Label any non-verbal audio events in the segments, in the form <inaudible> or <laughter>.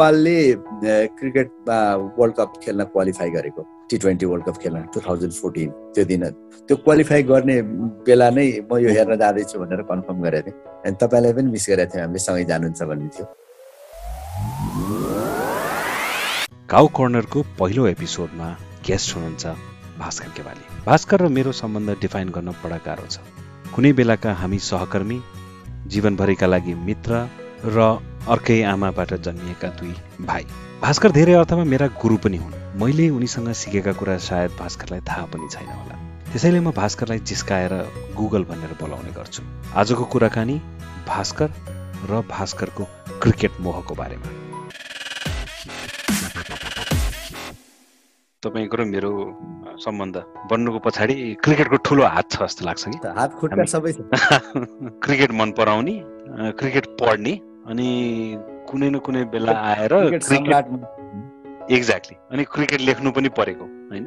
नेपालले cricket world cup खेल्न qualify गरेको टी ट्वेन्टी वर्ल्ड कप खेल्न टु थाउजन्ड फोर्टिन त्यो दिन। त्यो क्वालिफाई गर्ने बेला नै म यो हेर्न जाँदैछु भनेर कन्फर्म गरेको थिएँ अनि तपाईँलाई पनि मिस गरेको थिएँ हामीले सँगै जानुहुन्छ भन्ने थियो। काउ कर्नरको पहिलो एपिसोडमा गेस्ट हुनुहुन्छ भास्कर केवाली। भास्कर र मेरो सम्बन्ध डिफाइन गर्न बडा गाह्रो छ। कुनै बेलाका हामी सहकर्मी जीवनभरिका लागि मित्र र अर्कै आमाबाट जन्मिएका दुई भाइ। भास्कर धेरै अर्थमा मेरा गुरु पनि हुन्। मैले उनीसँग सिकेका कुरा सायद भास्करलाई थाहा पनि छैन होला। त्यसैले म भास्करलाई जिस्काएर गुगल भनेर बोलाउने गर्छु। आजको कुराकानी भास्कर र भास्करको क्रिकेट मोहको बारेमा। तपाईँको र मेरो सम्बन्ध बन्नुको पछाडि क्रिकेटको ठुलो हात छ जस्तो लाग्छ कि? हात खुट्टा सबै <laughs> क्रिकेट मन पराउने क्रिकेट पढ्ने अनि कुनै न कुनै बेला आएर क्रिकेट एक्ज्याक्टली। अनि क्रिकेट लेख्नु पनि परेको होइन?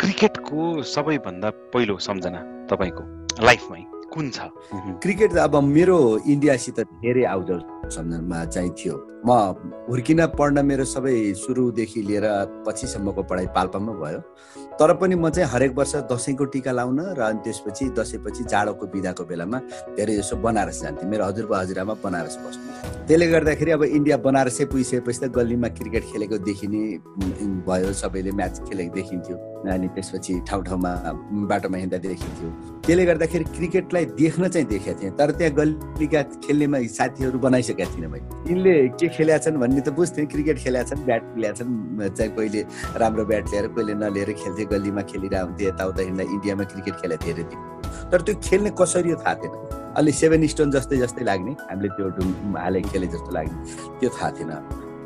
क्रिकेटको सबैभन्दा पहिलो सम्झना तपाईँको लाइफमै कुन छ? क्रिकेट अब मेरो इन्डियासित धेरै आउजाउ सम्झनामा चाहिँ थियो। म हुर्किन पढ्न मेरो सबै सुरुदेखि लिएर पछिसम्मको पढाइ पाल्पामा भयो। तर पनि म चाहिँ हरेक वर्ष दसैँको टिका लाउन र अनि त्यसपछि दसैँपछि जाडोको बिदाको बेलामा धेरै जसो बनारस जान्थेँ। मेरो हजुरबा हजुरआमा बनारस बस्नु त्यसले गर्दाखेरि अब इन्डिया बनारसै पुगिसकेपछि त गल्लीमा क्रिकेट खेलेको देखिने भयो सबैले म्याच खेलेको देखिन्थ्यो। अनि त्यसपछि ठाउँ ठाउँमा बाटोमा हिँड्दा देखिन्थ्यो। त्यसले गर्दाखेरि क्रिकेटलाई देख्न चाहिँ देखेको थिएँ। तर त्यहाँ गल्लीका खेल्नेमा साथीहरू बनाइसकेका थिइनँ मैले। यिनले के खेलेका छन् भन्ने त बुझ्थेँ क्रिकेट खेलेका छन् ब्याट खेलेका छन् चाहिँ कहिले राम्रो ब्याट ल्याएर कहिले नलिएर खेल्थे गल्लीमा खेलिरहेको हुन्थ्यो यताउता हिँड्दा इन्डियामा क्रिकेट खेलेको थिएँ अरे तर त्यो खेल्ने कसरी हो थाहा थिएन। अलि सेभेन स्टोन जस्तै जस्तै लाग्ने हामीले त्यो हाले खेले जस्तो लाग्ने त्यो थाहा थिएन।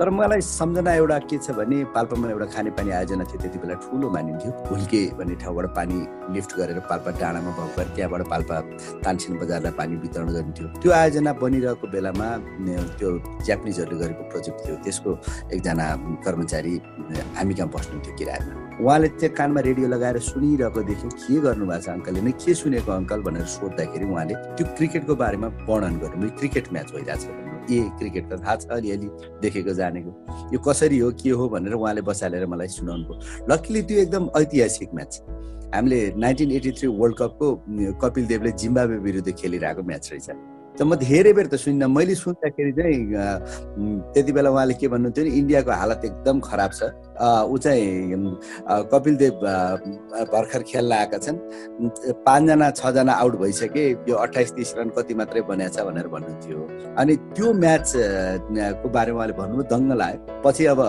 तर मलाई सम्झना एउटा के छ भने पाल्पामा एउटा खानेपानी आयोजना थियो त्यति बेला ठुलो मानिन्थ्यो। हुल्के भन्ने ठाउँबाट पानी लिफ्ट गरेर पाल्पा डाँडामा भएको त्यहाँबाट पाल्पा तानसेन बजारलाई पानी वितरण गरिन्थ्यो। त्यो आयोजना बनिरहेको बेलामा त्यो जापानिजहरूले गरेको प्रोजेक्ट थियो। त्यसको एकजना कर्मचारी हामी कहाँ बस्नुहुन्थ्यो किरायमा उहाँले त्यो कानमा रेडियो लगाएर सुनिरहेको देख्यो के गर्नुभएको छ अङ्कलले? नै के सुनेको अङ्कल? भनेर सोद्धाखेरि उहाँले त्यो क्रिकेटको बारेमा वर्णन गर्नु क्रिकेट म्याच भइरहेको छ ए क्रिकेट त थाहा छ अलिअलि देखेको जानेको। यो कसरी हो के हो भनेर उहाँले बसालेर मलाई सुनाउनु भयो लकिली त्यो एकदम ऐतिहासिक म्याच। हामीले नाइन्टिन एटी थ्री वर्ल्ड कपको कपिल देवले जिम्बावे विरुद्ध खेलिरहेको म्याच रहेछ। त म धेरै बेर त सुन्न। मैले सुन्दाखेरि चाहिँ त्यति बेला उहाँले के भन्नुहुन्थ्यो भने इन्डियाको हालत एकदम खराब छ। ऊ चाहिँ कपिल देव भर्खर खेल्न आएका छन्। पाँचजना छजना आउट भइसके यो अठाइस तिस रन कति मात्रै बनाएको छ भनेर भन्नुहुन्थ्यो। अनि त्यो म्याच को बारेमा उहाँले भन्नुभयो दङ्ग लाग्यो। पछि अब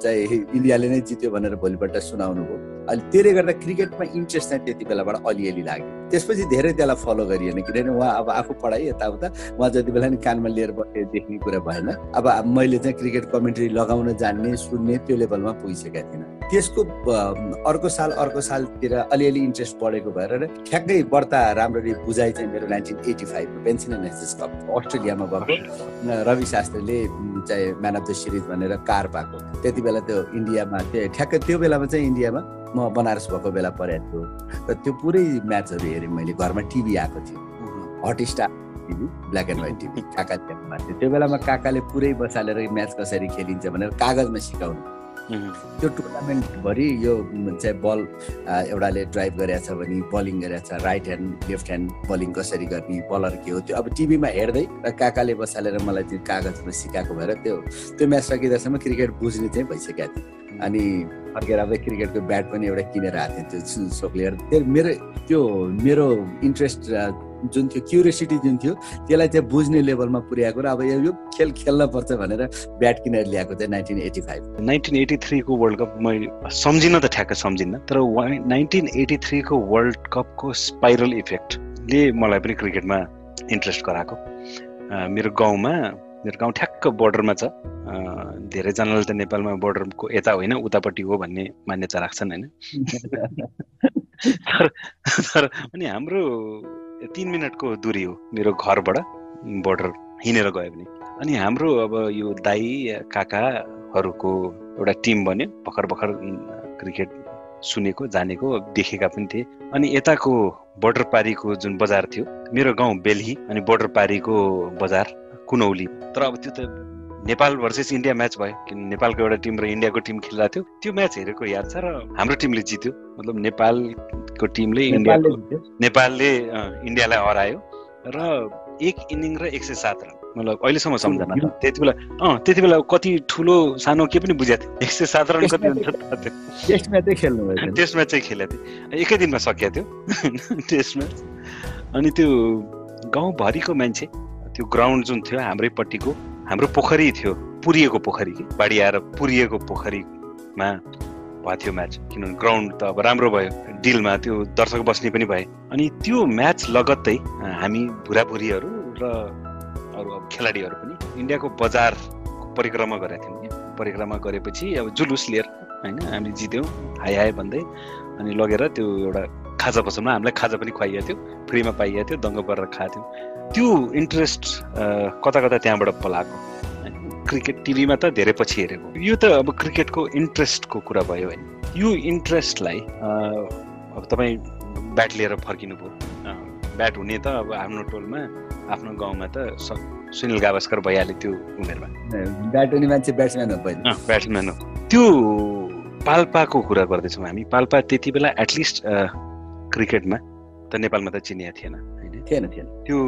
चाहिँ इन्डियाले नै जित्यो भनेर भोलिपल्ट सुनाउनु भयो अनि त्यसले गर्दा क्रिकेटमा इन्ट्रेस्ट चाहिँ त्यति बेलाबाट अलिअलि लाग्यो। त्यसपछि धेरै त्यसलाई फलो गरिएन किनभने उहाँ अब आफू पढाइ यताउता उहाँ जति बेला नि कानमा लिएर बसेर देख्ने कुरा भएन। अब मैले चाहिँ क्रिकेट कमेन्ट्री लगाउन जान्ने सुन्ने त्यो लेभलमा पुगिसकेका थिइनँ। त्यसको अर्को साल अर्को सालतिर अलिअलि इन्ट्रेस्ट बढेको भएर ठ्याक्कै बढ्ता राम्ररी बुझाइ चाहिँ मेरो नाइन्टिन एटी फाइभमा पेन्सन एसेस कप अस्ट्रेलियामा भएको रवि शास्त्रीले चाहिँ म्यान अफ द सिरिज भनेर कार पाएको। त्यति बेला त्यो इन्डियामा त्यो ठ्याक्कै त्यो बेलामा चाहिँ इन्डियामा म बनारस भएको बेला परेको थियो। र त्यो पुरै म्याचहरू हेरेँ मैले घरमा टिभी आएको थियो। Hot star TV black and white TV. काका थियो त्यो बेलामा काकाले पुरै बसालेर म्याच कसरी खेलिन्छ भनेर कागजमा सिकाउनु। त्यो टुर्नामेन्टभरि यो चाहिँ बल एउटाले ड्राइभ गरेछ भने बलिङ गरेछ right hand left hand bowling कसरी गर्ने बलर के हो त्यो अब टिभीमा हेर्दै र काकाले बसालेर मलाई त्यो कागजमा सिकाएको भएर त्यो त्यो म्याच सकिँदासम्म क्रिकेट बुझ्ने चाहिँ भइसकेको थियो। अनि फर्केर अब क्रिकेटको ब्याट पनि एउटा किनेर आएको थियो त्यो सोक्लिएर त्यो मेरो त्यो मेरो इन्ट्रेस्ट जुन थियो क्युरियोसिटी जुन थियो त्यसलाई चाहिँ बुझ्ने लेभलमा पुर्याएको र अब यो खेल खेल्न पर्छ भनेर ब्याट किनेर ल्याएको चाहिँ nineteen eighty five nineteen eighty थ्रीको world cup मैले सम्झिन त ठ्याक्कै सम्झिनँ तर नाइन्टिन एटी थ्रीको वर्ल्ड कपको स्पाइरल इफेक्टले मलाई पनि क्रिकेटमा इन्ट्रेस्ट गराएको। मेरो गाउँमा मेरो गाउँ ठ्याक्क बोर्डरमा छ। धेरैजनाले त नेपालमा बोर्डरको यता होइन उतापट्टि हो भन्ने मान्यता राख्छन् होइन। <laughs> तर अनि हाम्रो तिन मिनटको दूरी हो मेरो घरबाट बोर्डर हिँडेर गयो भने। अनि हाम्रो अब यो दाई काकाहरूको एउटा टिम बन्यो भर्खर भर्खर क्रिकेट सुनेको जानेको देखेका पनि थिए। अनि यताको बोर्डर पारीको जुन बजार थियो मेरो गाउँ बेलही अनि बोर्डर पारीको बजार कुनौली। तर अब त्यो त नेपाल भर्सेस इन्डिया म्याच भयो किन नेपालको एउटा टिम र इन्डियाको टिम खेलिरहेको थियो त्यो म्याच हेरेको याद छ र हाम्रो टिमले जित्यो। मतलब नेपालको टिमले इन्डियाको नेपालले इन्डियालाई हरायो र एक इनिङ र एक सय सात रन। मतलब अहिलेसम्म सम्झना <laughs> त्यति बेला अँ त्यति बेला कति ठुलो सानो के पनि बुझाएको थियो एक सय सात रन कति हुन्छ टेस्ट म्याचै चाहिँ खेलेको थियो एकै दिनमा सकिएको थियो <laughs> टेस्ट म्याच। अनि त्यो गाउँभरिको मान्छे त्यो ग्राउन्ड जुन थियो हाम्रैपट्टिको हाम्रो पोखरी थियो पुरिएको पोखरी कि? बाढी आएर पुरिएको पोखरीमा भएको थियो म्याच। किनभने ग्राउन्ड त अब राम्रो भयो डिलमा त्यो दर्शक बस्ने पनि भए। अनि त्यो म्याच लगत्तै हामी भुराभुरीहरू र अरू अब खेलाडीहरू पनि इन्डियाको बजार परिक्रमा गरेका थियौँ परिक्रमा गरेपछि अब जुलुस लिएर होइन हामीले जित्यौँ हाई हाई भन्दै। अनि लगेर त्यो एउटा खाजा पसलमा हामीलाई खाजा पनि खुवाइएको थियो फ्रीमा पाइएको थियो दङ्ग गरेर खाएको थियौँ। त्यो इन्ट्रेस्ट कता कता त्यहाँबाट पलाएको? क्रिकेट टिभीमा त धेरै पछि हेरेको। यो त अब क्रिकेटको इन्ट्रेस्टको कुरा भयो होइन। यो इन्ट्रेस्टलाई अब तपाईँ ब्याट लिएर फर्किनु भयो। ब्याट हुने त अब आफ्नो टोलमा आफ्नो गाउँमा त सुनिल गावस्कर भइहाल्यो त्यो उमेरमा। ब्याट हुने मान्छे ब्याट्सम्यान हो ब्याट्सम्यान हो। त्यो पाल्पाको कुरा गर्दैछौँ हामी। पाल्पा त्यति बेला एटलिस्ट क्रिकेटमा त नेपालमा त चिनिया थिएन। थिएन थिएन। त्यो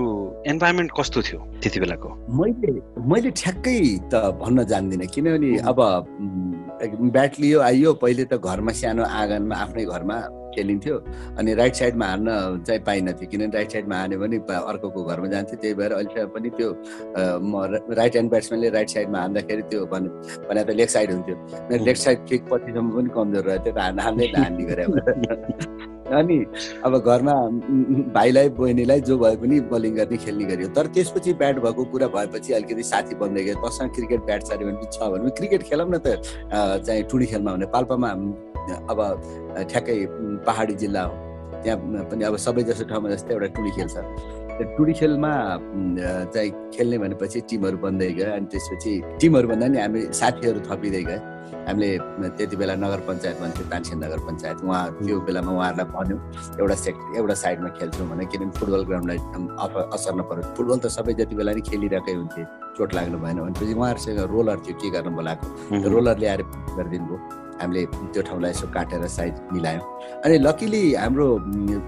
इन्भाइरोमेन्ट कस्तो थियो त्यति बेलाको? मैले मैले ठ्याक्कै त भन्न जान्दिनँ किनभने अब ब्याट लियो आइयो पहिले त घरमा सानो आँगनमा आफ्नै घरमा खेलिन्थ्यो। अनि राइट साइडमा हान्न चाहिँ पाइनथ्यो किनभने राइट साइडमा हान्यो भने अर्कोको घरमा जान्थ्यो त्यही भएर अहिले पनि त्यो राइट ह्यान्ड ब्याट्सम्यानले राइट साइडमा हान्दाखेरि त्यो भने भने त लेफ्ट साइड हुन्थ्यो। मेरो लेफ्ट साइड किक पछिसम्म पनि कमजोर रह्यो त्यो त हान्दा गरे <laughs> अनि अब घरमा भाइलाई बहिनीलाई जो भए पनि बलिङ गर्ने खेल्ने गरियो। तर त्यसपछि ब्याट भएको कुरा भएपछि अलिकति साथी बन्दै गयो। तसँग क्रिकेट ब्याट छ भने छ भने क्रिकेट खेलौँ न त चाहिँ टुडी खेलमा भने पाल्पामा अब ठ्याक्कै पहाडी जिल्ला हो। त्यहाँ पनि अब सबै जस्तो ठाउँमा जस्तै एउटा टुडी खेल छ त्यो टुडी खेलमा चाहिँ खेल्ने भनेपछि टिमहरू बन्दै गयो अनि त्यसपछि टिमहरू भन्दा नि हामी साथीहरू थपिँदै गयो। हामीले त्यति बेला नगर पञ्चायत भन्थ्यो तानसेन नगर पञ्चायत। उहाँ त्यो बेलामा उहाँहरूलाई भन्यौँ एउटा सेक्ट एउटा साइडमा खेल्छौँ भने किनभने फुटबल ग्राउन्डलाई असर नपरोस् फुटबल त सबै जति बेला नि खेलिरहेकै हुन्थे चोट लाग्नु भएन भनेपछि उहाँहरूसँग रोलर थियो के गर्नु बोलाएको? रोलर ल्याएर गरिदिनु भयो। हामीले त्यो ठाउँलाई यसो काटेर साइज मिलायौँ। अनि लकिली हाम्रो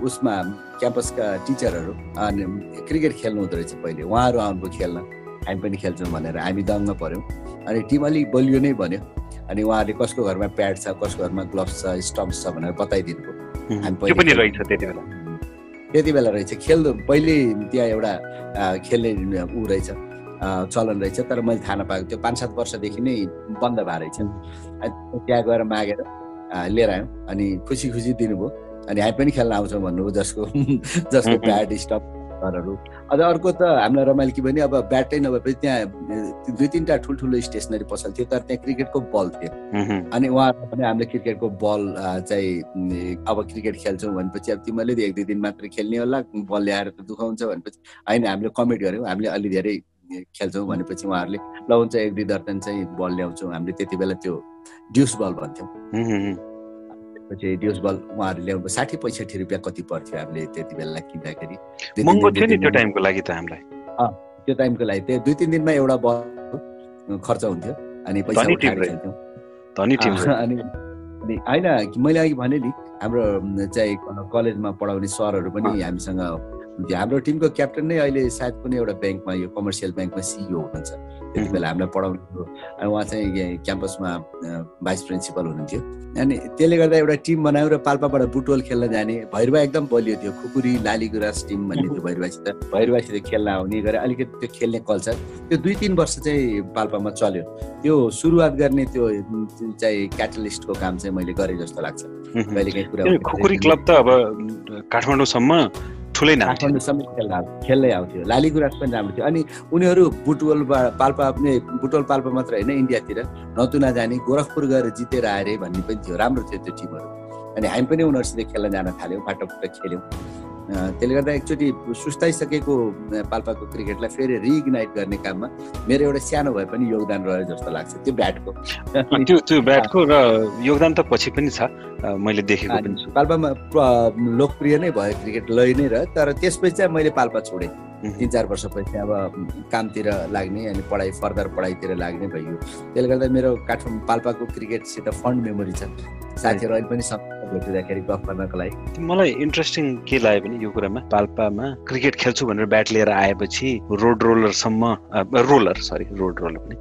उसमा क्याम्पसका टिचरहरू अनि क्रिकेट खेल्नु हुँदो रहेछ पहिले। उहाँहरू आउनुभयो खेल्न। हामी पनि खेल्छौँ भनेर हामी दङ्ग पऱ्यौँ। अनि टिम अलिक बलियो नै भन्यो अनि उहाँहरूले कसको घरमा प्याड छ कसको घरमा ग्लोभ्स छ स्टम्प्स छ भनेर बताइदिनु भयो हामी रहेछ त्यति बेला। त्यति बेला रहेछ। खेल्दो पहिले त्यहाँ एउटा खेल्ने ऊ रहेछ। चलन रहेछ तर मैले थाहा नपाएको त्यो पाँच सात वर्षदेखि नै बन्द भएको रहेछ। त्यहाँ गएर मागेर लिएर आयौँ। अनि खुसी खुसी दिनुभयो। अनि हामी पनि खेल्न आउँछौँ भन्नुभयो जसको <laughs> जसको ब्याट स्टप घरहरू। अझ अर्को त हामीलाई रमाइलो के भने अब ब्याटै नभएपछि त्यहाँ दुई तिनवटा ठुल्ठुलो स्टेसनरी पसल थियो तर त्यहाँ क्रिकेटको बल थियो। अनि उहाँहरूलाई पनि हामीले क्रिकेटको बल चाहिँ अब क्रिकेट खेल्छौँ भनेपछि अब तिमीहरूले एक दुई दिन मात्र खेल्ने होला बल ल्याएर त दुखाउँछ भनेपछि। होइन हामीले कमेन्ट गऱ्यौँ। हामीले अलि धेरै खेल्छौँ भनेपछि उहाँहरूले ल हुन्छ एक दुई दर्जन चाहिँ बल ल्याउँछौँ। हामीले त्यति बेला त्यो ड्युस बल भन्थ्यौँ। पछि ड्युस बल उहाँहरू ल्याउनु साठी पैँसठी रुपियाँ कति पर्थ्यो हामीले त्यति बेला किन्दाखेरि? त्यो टाइमको लागि त हामीलाई। त्यो टाइमको लागि। त्यो दुई तिन दिनमा एउटा बल खर्च हुन्थ्यो अनि पैसा खेल्थ्यौँ अनि होइन मैले अघि भने नि हाम्रो चाहिँ कलेजमा पढाउने सरहरू पनि हामीसँग हाम्रो टिमको क्याप्टन नै अहिले सायद कुनै एउटा ब्याङ्कमा यो कमर्सियल ब्याङ्कमा सिइओ हुनुहुन्छ। त्यति बेला हामीलाई पढाउनु अनि उहाँ चाहिँ क्याम्पसमा भाइस प्रिन्सिपल हुनुहुन्थ्यो। अनि त्यसले गर्दा एउटा टिम बनायो र पाल्पाबाट बुटोल खेल्न जाने भैरवा एकदम बलियो थियो खुकुरी लालीगुराँस टिम भन्ने <laughs> थियो भैरवासित भैरवासित खेल्न आउने गरे अलिकति त्यो खेल्ने कल्चर त्यो दुई तिन वर्ष चाहिँ पाल्पामा चल्यो। त्यो सुरुवात गर्ने त्यो चाहिँ क्याटलिस्टको काम चाहिँ मैले गरेँ जस्तो लाग्छ। कहिले काहीँ कुरा खुकुरी क्लब त अब काठमाडौँसम्म ठुलै नाम खेल्न खेल्दै आउँथ्यो। लाली गुराँस पनि राम्रो थियो। अनि उनीहरू बुटवल पाल्पा बुटवल पाल्पा मात्र होइन इन्डियातिर नतुना जाने गोरखपुर गएर जितेर आएर भन्ने पनि थियो। राम्रो थियो त्यो टिमहरू। अनि हामी पनि उनीहरूसित खेल्न जान थाल्यौँ फाटाफुट्टा खेल्यौँ। त्यसले गर्दा एकचोटि सुस्ताइसकेको पाल्पाको क्रिकेटलाई फेरि रिइग्नाइट गर्ने काममा मेरो एउटा सानो भए पनि योगदान रह्यो जस्तो लाग्छ त्यो ब्याटको। त्यो त्यो ब्याटको र योगदान त पछि पनि छ मैले देखेको पनि छु। पाल्पामा लोकप्रिय नै भयो क्रिकेट लै नै रह्यो तर त्यसपछि चाहिँ मैले पाल्पा छोडेँ। तिन चार वर्षपछि अब कामतिर लाग्ने अनि पढाइ फर्दर पढाइतिर लाग्ने भइयो। त्यसले गर्दा मेरो काठमाडौँ पाल्पाको क्रिकेटसित फन्ड मेमोरी छ। साथीहरू अहिले पनि भेटिँदाखेरि गफ गर्नको लागि? मलाई इन्ट्रेस्टिङ के लाग्यो भने यो कुरामा पाल्पामा क्रिकेट खेल्छु भनेर ब्याट लिएर आएपछि रोड रोलरसम्म रोलर सरी रोड रोलर पनि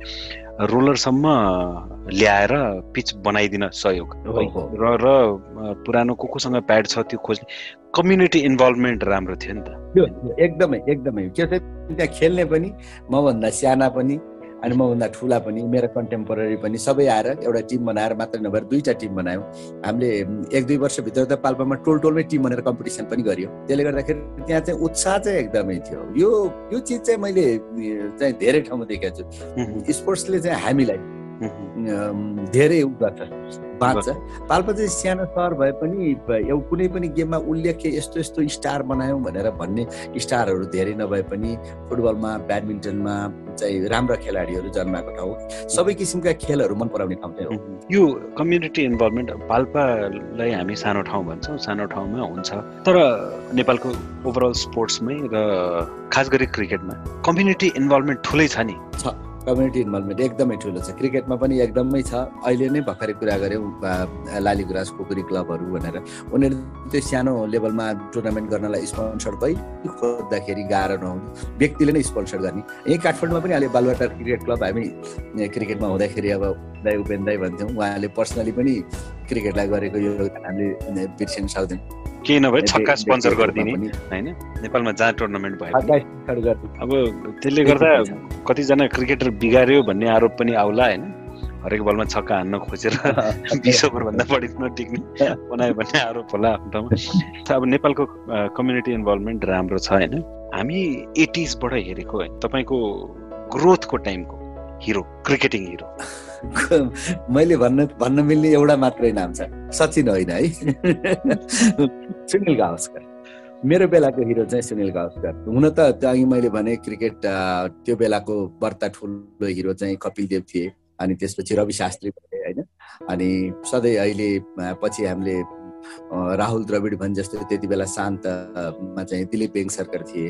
रोलरसम्म ल्याएर पिच बनाइदिन सहयोग। र र पुरानो को कोसँग प्याड छ त्यो खोज्ने कम्युनिटी इन्भल्भमेन्ट राम्रो थियो नि त। एकदमै एकदमै। के त्यहाँ खेल्ने पनि मभन्दा साना पनि अनि मभन्दा ठुला पनि मेरो कन्टेम्पोरेरी पनि सबै आएर एउटा टिम बनाएर मात्रै नभएर दुईवटा टिम बनायौँ। हामीले एक दुई वर्षभित्र त पाल्पामा टोल टोलमै टिम बनाएर कम्पिटिसन पनि गरियो। त्यसले गर्दाखेरि त्यहाँ चाहिँ उत्साह चाहिँ एकदमै थियो। यो यो चिज चाहिँ मैले चाहिँ धेरै ठाउँमा देखेको छु। स्पोर्ट्सले चाहिँ हामीलाई धेरै उ गर्छ बाँच्छ। पाल्पा चाहिँ सानो सहर भए पनि एउटा कुनै पनि गेममा उल्लेख्य यस्तो यस्तो स्टार बनायौँ भनेर भन्ने स्टारहरू धेरै नभए पनि फुटबलमा ब्याडमिन्टनमा चाहिँ राम्रा खेलाडीहरू जन्माएको ठाउँ। सबै किसिमका खेलहरू मन पराउने ठाउँ चाहिँ हो। यो कम्युनिटी इन्भल्भमेन्ट पाल्पालाई हामी सानो ठाउँ भन्छौँ सानो ठाउँमा हुन्छ। तर नेपालको ओभरअल स्पोर्ट्समै र खास गरी क्रिकेटमा कम्युनिटी इन्भल्भमेन्ट ठुलै छ नि? छ। कम्युनिटी इन्भल्भमेन्ट एकदमै ठुलो छ। क्रिकेटमा पनि एकदमै छ। अहिले नै भर्खरै कुरा गऱ्यौँ लालीगुराँस पोखरी क्लबहरू भनेर। उनीहरू त्यो सानो लेभलमा टुर्नामेन्ट गर्नलाई स्पोन्सर कहिले खोज्दाखेरि गाह्रो नहुने व्यक्तिले नै स्पोन्सर गर्ने। यहीँ काठमाडौँमा पनि अहिले बालुवाटार क्रिकेट क्लब हामी क्रिकेटमा हुँदाखेरि अब दाई उपेन दाई भन्थ्यौँ उहाँले पर्सनली पनि क्रिकेटलाई गरेको यो हामीले बिर्सिन सक्दैनौँ। केही नभए छक्का स्पोन्सर गरिदिने होइन? नेपालमा जहाँ टुर्नामेन्ट भयो अब त्यसले गर्दा कतिजना क्रिकेटर बिगार्यो भन्ने आरोप पनि आउला होइन? हरेक बलमा छक्का हान्न खोजेर <laughs> बिस ओभरभन्दा बढी नटिक्ने बनायो भन्ने आरोप होला आफ्नो अब नेपालको कम्युनिटी इन्भल्भमेन्ट राम्रो छ होइन? हामी एटिजबाट हेरेको होइन? तपाईँको ग्रोथको टाइमको हिरो क्रिकेटिङ हिरो मैले भन्न भन्न मिल्ने एउटा मात्रै नाम छ सचिन होइन है? <laughs> सुनिल गावस्कर। मेरो बेलाको हिरो चाहिँ सुनिल गावस्कर। हुन त अघि मैले भने क्रिकेट त्यो बेलाको बर्ता ठुलो हिरो चाहिँ कपिल देव थिए अनि त्यसपछि रवि शास्त्री भए होइन? अनि सधैँ अहिले पछि हामीले राहुल द्रविड भने जस्तो त्यति बेला शान्तमा चाहिँ दिलीप बेङसरकर थिए।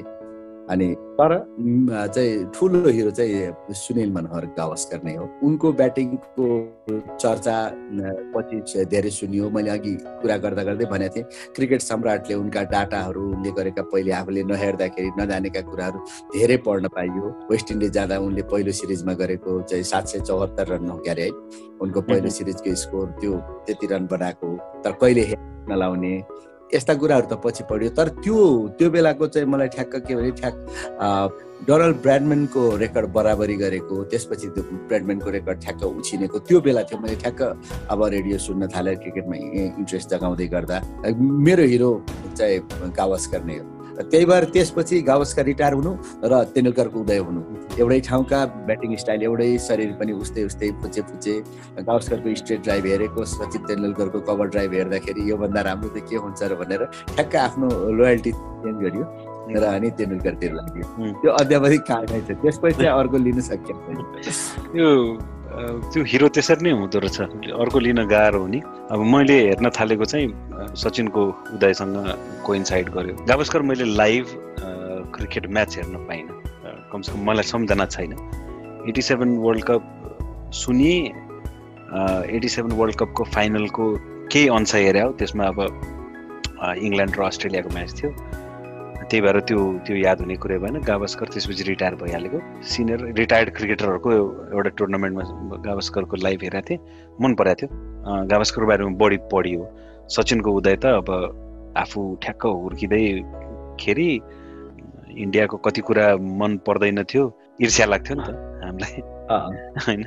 अनि तर चाहिँ ठुलो हिरो चाहिँ सुनिल मनोहर गावस्कर नै हो। उनको ब्याटिङको चर्चा पछि धेरै सुनियो। मैले अघि कुरा गर्दा गर्दै भनेको थिएँ क्रिकेट सम्राटले उनका डाटाहरूले गरेका पहिले आफूले नहेर्दाखेरि नजानेका कुराहरू धेरै पढ्न पाइयो। वेस्ट इन्डिज जाँदा उनले पहिलो सिरिजमा गरेको चाहिँ सात सय चौहत्तर रन हो क्यारे है। उनको पहिलो सिरिजको स्कोर त्यो त्यति रन बनाएको तर कहिले हेर्न नलाउने यस्ता कुराहरू त पछि पढ्यो। तर त्यो त्यो बेलाको चाहिँ मलाई ठ्याक्क के भने ठ्याक डोनाल्ड ब्राडम्यानको रेकर्ड बराबरी गरेको त्यसपछि त्यो ब्राडम्यानको रेकर्ड ठ्याक्क उछिनेको त्यो बेला थियो मैले ठ्याक्क अब रेडियो सुन्न थालेँ क्रिकेटमा इन्ट्रेस्ट जगाउँदै गर्दा। मेरो हिरो चाहिँ गावस्कर नै हो। त्यही भएर त्यसपछि गावस्कर रिटायर हुनु र तेन्दुलकरको उदय हुनु। एउटै ठाउँका ब्याटिङ स्टाइल एउटै शरीर पनि उस्तै उस्तै फुचे फुचे गावस्करको स्ट्रेट ड्राइभ हेरेको सचिन तेन्दुलकरको कभर ड्राइभ हेर्दाखेरि योभन्दा राम्रो त के हुन्छ र भनेर ठ्याक्क आफ्नो लोयल्टी चेन्ज गरियो र अनि तेन्दुलकरतिर लाग्यो। त्यो अध्यावधिक कारणै छ त्यसपछि चाहिँ अर्को लिन सकिएन यो त्यो हिरो त्यसरी नै हुँदो रहेछ। अर्को लिन गाह्रो हुने अब मैले हेर्न थालेको चाहिँ सचिनको उदयसँग कोइन्साइड गर्यो गावस्कर मैले लाइभ क्रिकेट म्याच हेर्न पाइनँ। कमसेकम मलाई सम्झना छैन। एटी सेभेन वर्ल्ड कप सुनि एटी सेभेन वर्ल्ड कपको फाइनलको केही अंश हेरे हो त्यसमा अब इङ्ल्यान्ड र अस्ट्रेलियाको म्याच थियो। त्यही भएर त्यो त्यो याद हुने कुरै भएन। गावस्कर त्यसपछि रिटायर भइहालेको। सिनियर रिटायर्ड क्रिकेटरहरूको एउटा टुर्नामेन्टमा गावस्करको लाइभ हेरेको थिएँ। मन परेको थियो। गावस्करको बारेमा बढी पढियो। सचिनको उदय त अब आफू ठ्याक्क हुर्किँदैखेरि इन्डियाको कति कुरा मन पर्दैन थियो। ईर्ष्या लाग्थ्यो नि त हामीलाई। होइन?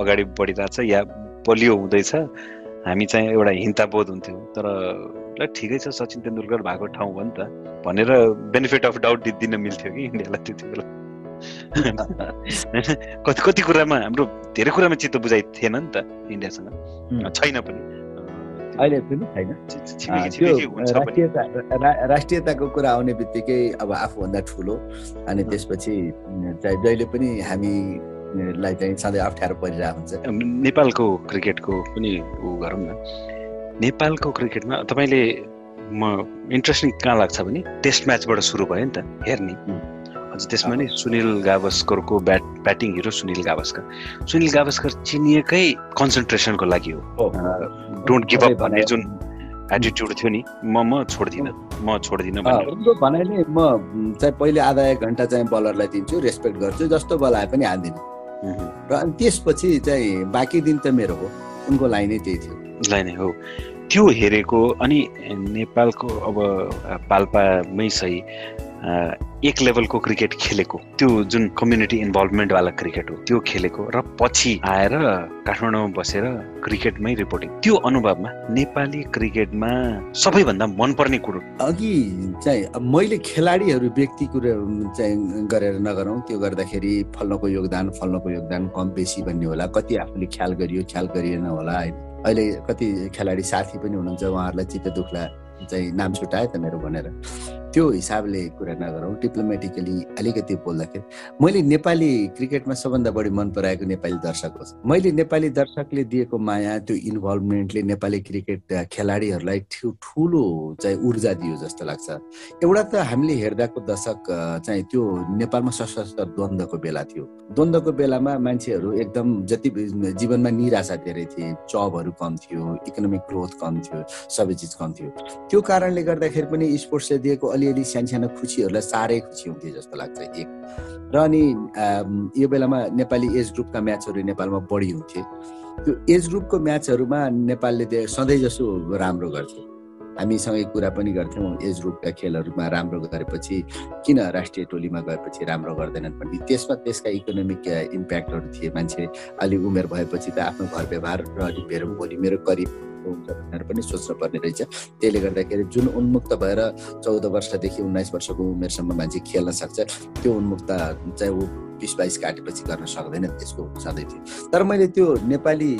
अगाडि बढिरहेछ या बलियो हुँदैछ। हामी चाहिँ एउटा हिंताबोध हुन्थ्यो। तर ल ठिकै छ सचिन तेन्दुलकर भएको ठाउँ हो नि त। भनेर बेनिफिट अफ डाउट दिन मिल्थ्यो कि इन्डियालाई त्यति बेला। <laughs> कति कति कुरामा हाम्रो धेरै कुरामा चित्त बुझाइ थिएन नि त इन्डियासँग। छैन पनि। अहिले पनि छैन। राष्ट्रियताको कुरा आउने बित्तिकै अब आफूभन्दा ठुलो। अनि त्यसपछि जहिले पनि हामीलाई चाहिँ सधैँ अप्ठ्यारो परिरहेको हुन्छ। नेपालको क्रिकेटको पनि ऊ गरौँ न। नेपालको क्रिकेटमा तपाईँले म इन्ट्रेस्टिङ कहाँ लाग्छ भने टेस्ट म्याचबाट सुरु भयो नि त हेर्ने हजुर त्यसमा नि Sunil गावस्करको bat batting hero Sunil Gavaskar. Sunil Gavaskar चिनिएकै कन्सन्ट्रेसनको लागि हो। डोन्ट गिभ अप भन्ने जुन एटिट्युड थियो नि म म छोड्दिनँ म छोड्दिनँ भनाइले म चाहिँ पहिले आधा एक घन्टा चाहिँ बलरलाई दिन्छु रेस्पेक्ट गर्छु जस्तो बल आए पनि हाल्दिनँ र अनि त्यसपछि चाहिँ बाँकी दिन त मेरो हो। उनको लाइनै त्यही थियो। लाइनै हो। त्यो हेरेको अनि नेपालको अब पाल्पामै सही। एक लेभलको क्रिकेट खेलेको। त्यो जुन कम्युनिटी इन्भल्भमेन्टवाला क्रिकेट हो त्यो खेलेको र पछि आएर काठमाडौँमा बसेर क्रिकेटमै रिपोर्टिङ त्यो अनुभवमा नेपाली क्रिकेटमा सबैभन्दा मनपर्ने कुरो। अघि चाहिँ मैले खेलाडीहरू व्यक्ति कुरो चाहिँ गरेर नगरौँ। त्यो गर्दाखेरि फल्नको योगदान फल्नको योगदान कम बेसी भन्ने होला। कति आफूले ख्याल गरियो ख्याल गरिएन होला होइन। अहिले कति खेलाडी साथी पनि हुनुहुन्छ उहाँहरूलाई चित्त दुख्ला चाहिँ नाम छुट्यायो त मेरो भनेर। त्यो हिसाबले कुरा नगरौँ। डिप्लोमेटिकली अलिकति बोल्दाखेरि मैले नेपाली क्रिकेटमा सबभन्दा बढी मन पराएको नेपाली दर्शक हो मैले नेपाली दर्शकले दिएको माया त्यो इन्भल्भमेन्टले नेपाली क्रिकेट खेलाडीहरूलाई ठुलो चाहिँ ऊर्जा दियो जस्तो लाग्छ। एउटा त हामीले हेर्दाको दशक चाहिँ त्यो नेपालमा सशस्त्र द्वन्द्वको बेला थियो। द्वन्द्वको बेलामा मान्छेहरू एकदम जति जीवनमा निराशा धेरै थिए। जबहरू कम थियो इकोनोमिक ग्रोथ कम थियो सबै चिज कम थियो। त्यो कारणले गर्दाखेरि पनि स्पोर्ट्सले दिएको अलिअलि सानो खुसीहरूलाई साह्रै खुसी हुन्थ्यो जस्तो लाग्छ एक। र अनि यो बेलामा नेपाली एज ग्रुपका म्याचहरू नेपालमा बढी हुन्थे त्यो एज ग्रुपको म्याचहरूमा नेपालले सधैँ जसो राम्रो गर्थ्यो। हामीसँगै कुरा पनि गर्थ्यौँ एज ग्रुपका खेलहरूमा राम्रो गरेपछि किन राष्ट्रिय टोलीमा गएपछि राम्रो गर्दैनन् भन्ने। त्यसमा त्यसका इकोनोमिक इम्प्याक्टहरू थिए मान्छे। अलि उमेर भएपछि त आफ्नो घर व्यवहार र अलि मेरो भोलि मेरो करिब हुन्छ भनेर पनि सोच्नु पर्ने रहेछ। त्यसले गर्दाखेरि जुन उन्मुक्त भएर चौध वर्षदेखि उन्नाइस वर्षको उमेरसम्म मान्छे खेल्न सक्छ त्यो उन्मुक्त चाहिँ ऊ बिस बाइस काटेपछि गर्न सक्दैन त्यसको सधैँ थियो तर मैले त्यो नेपाली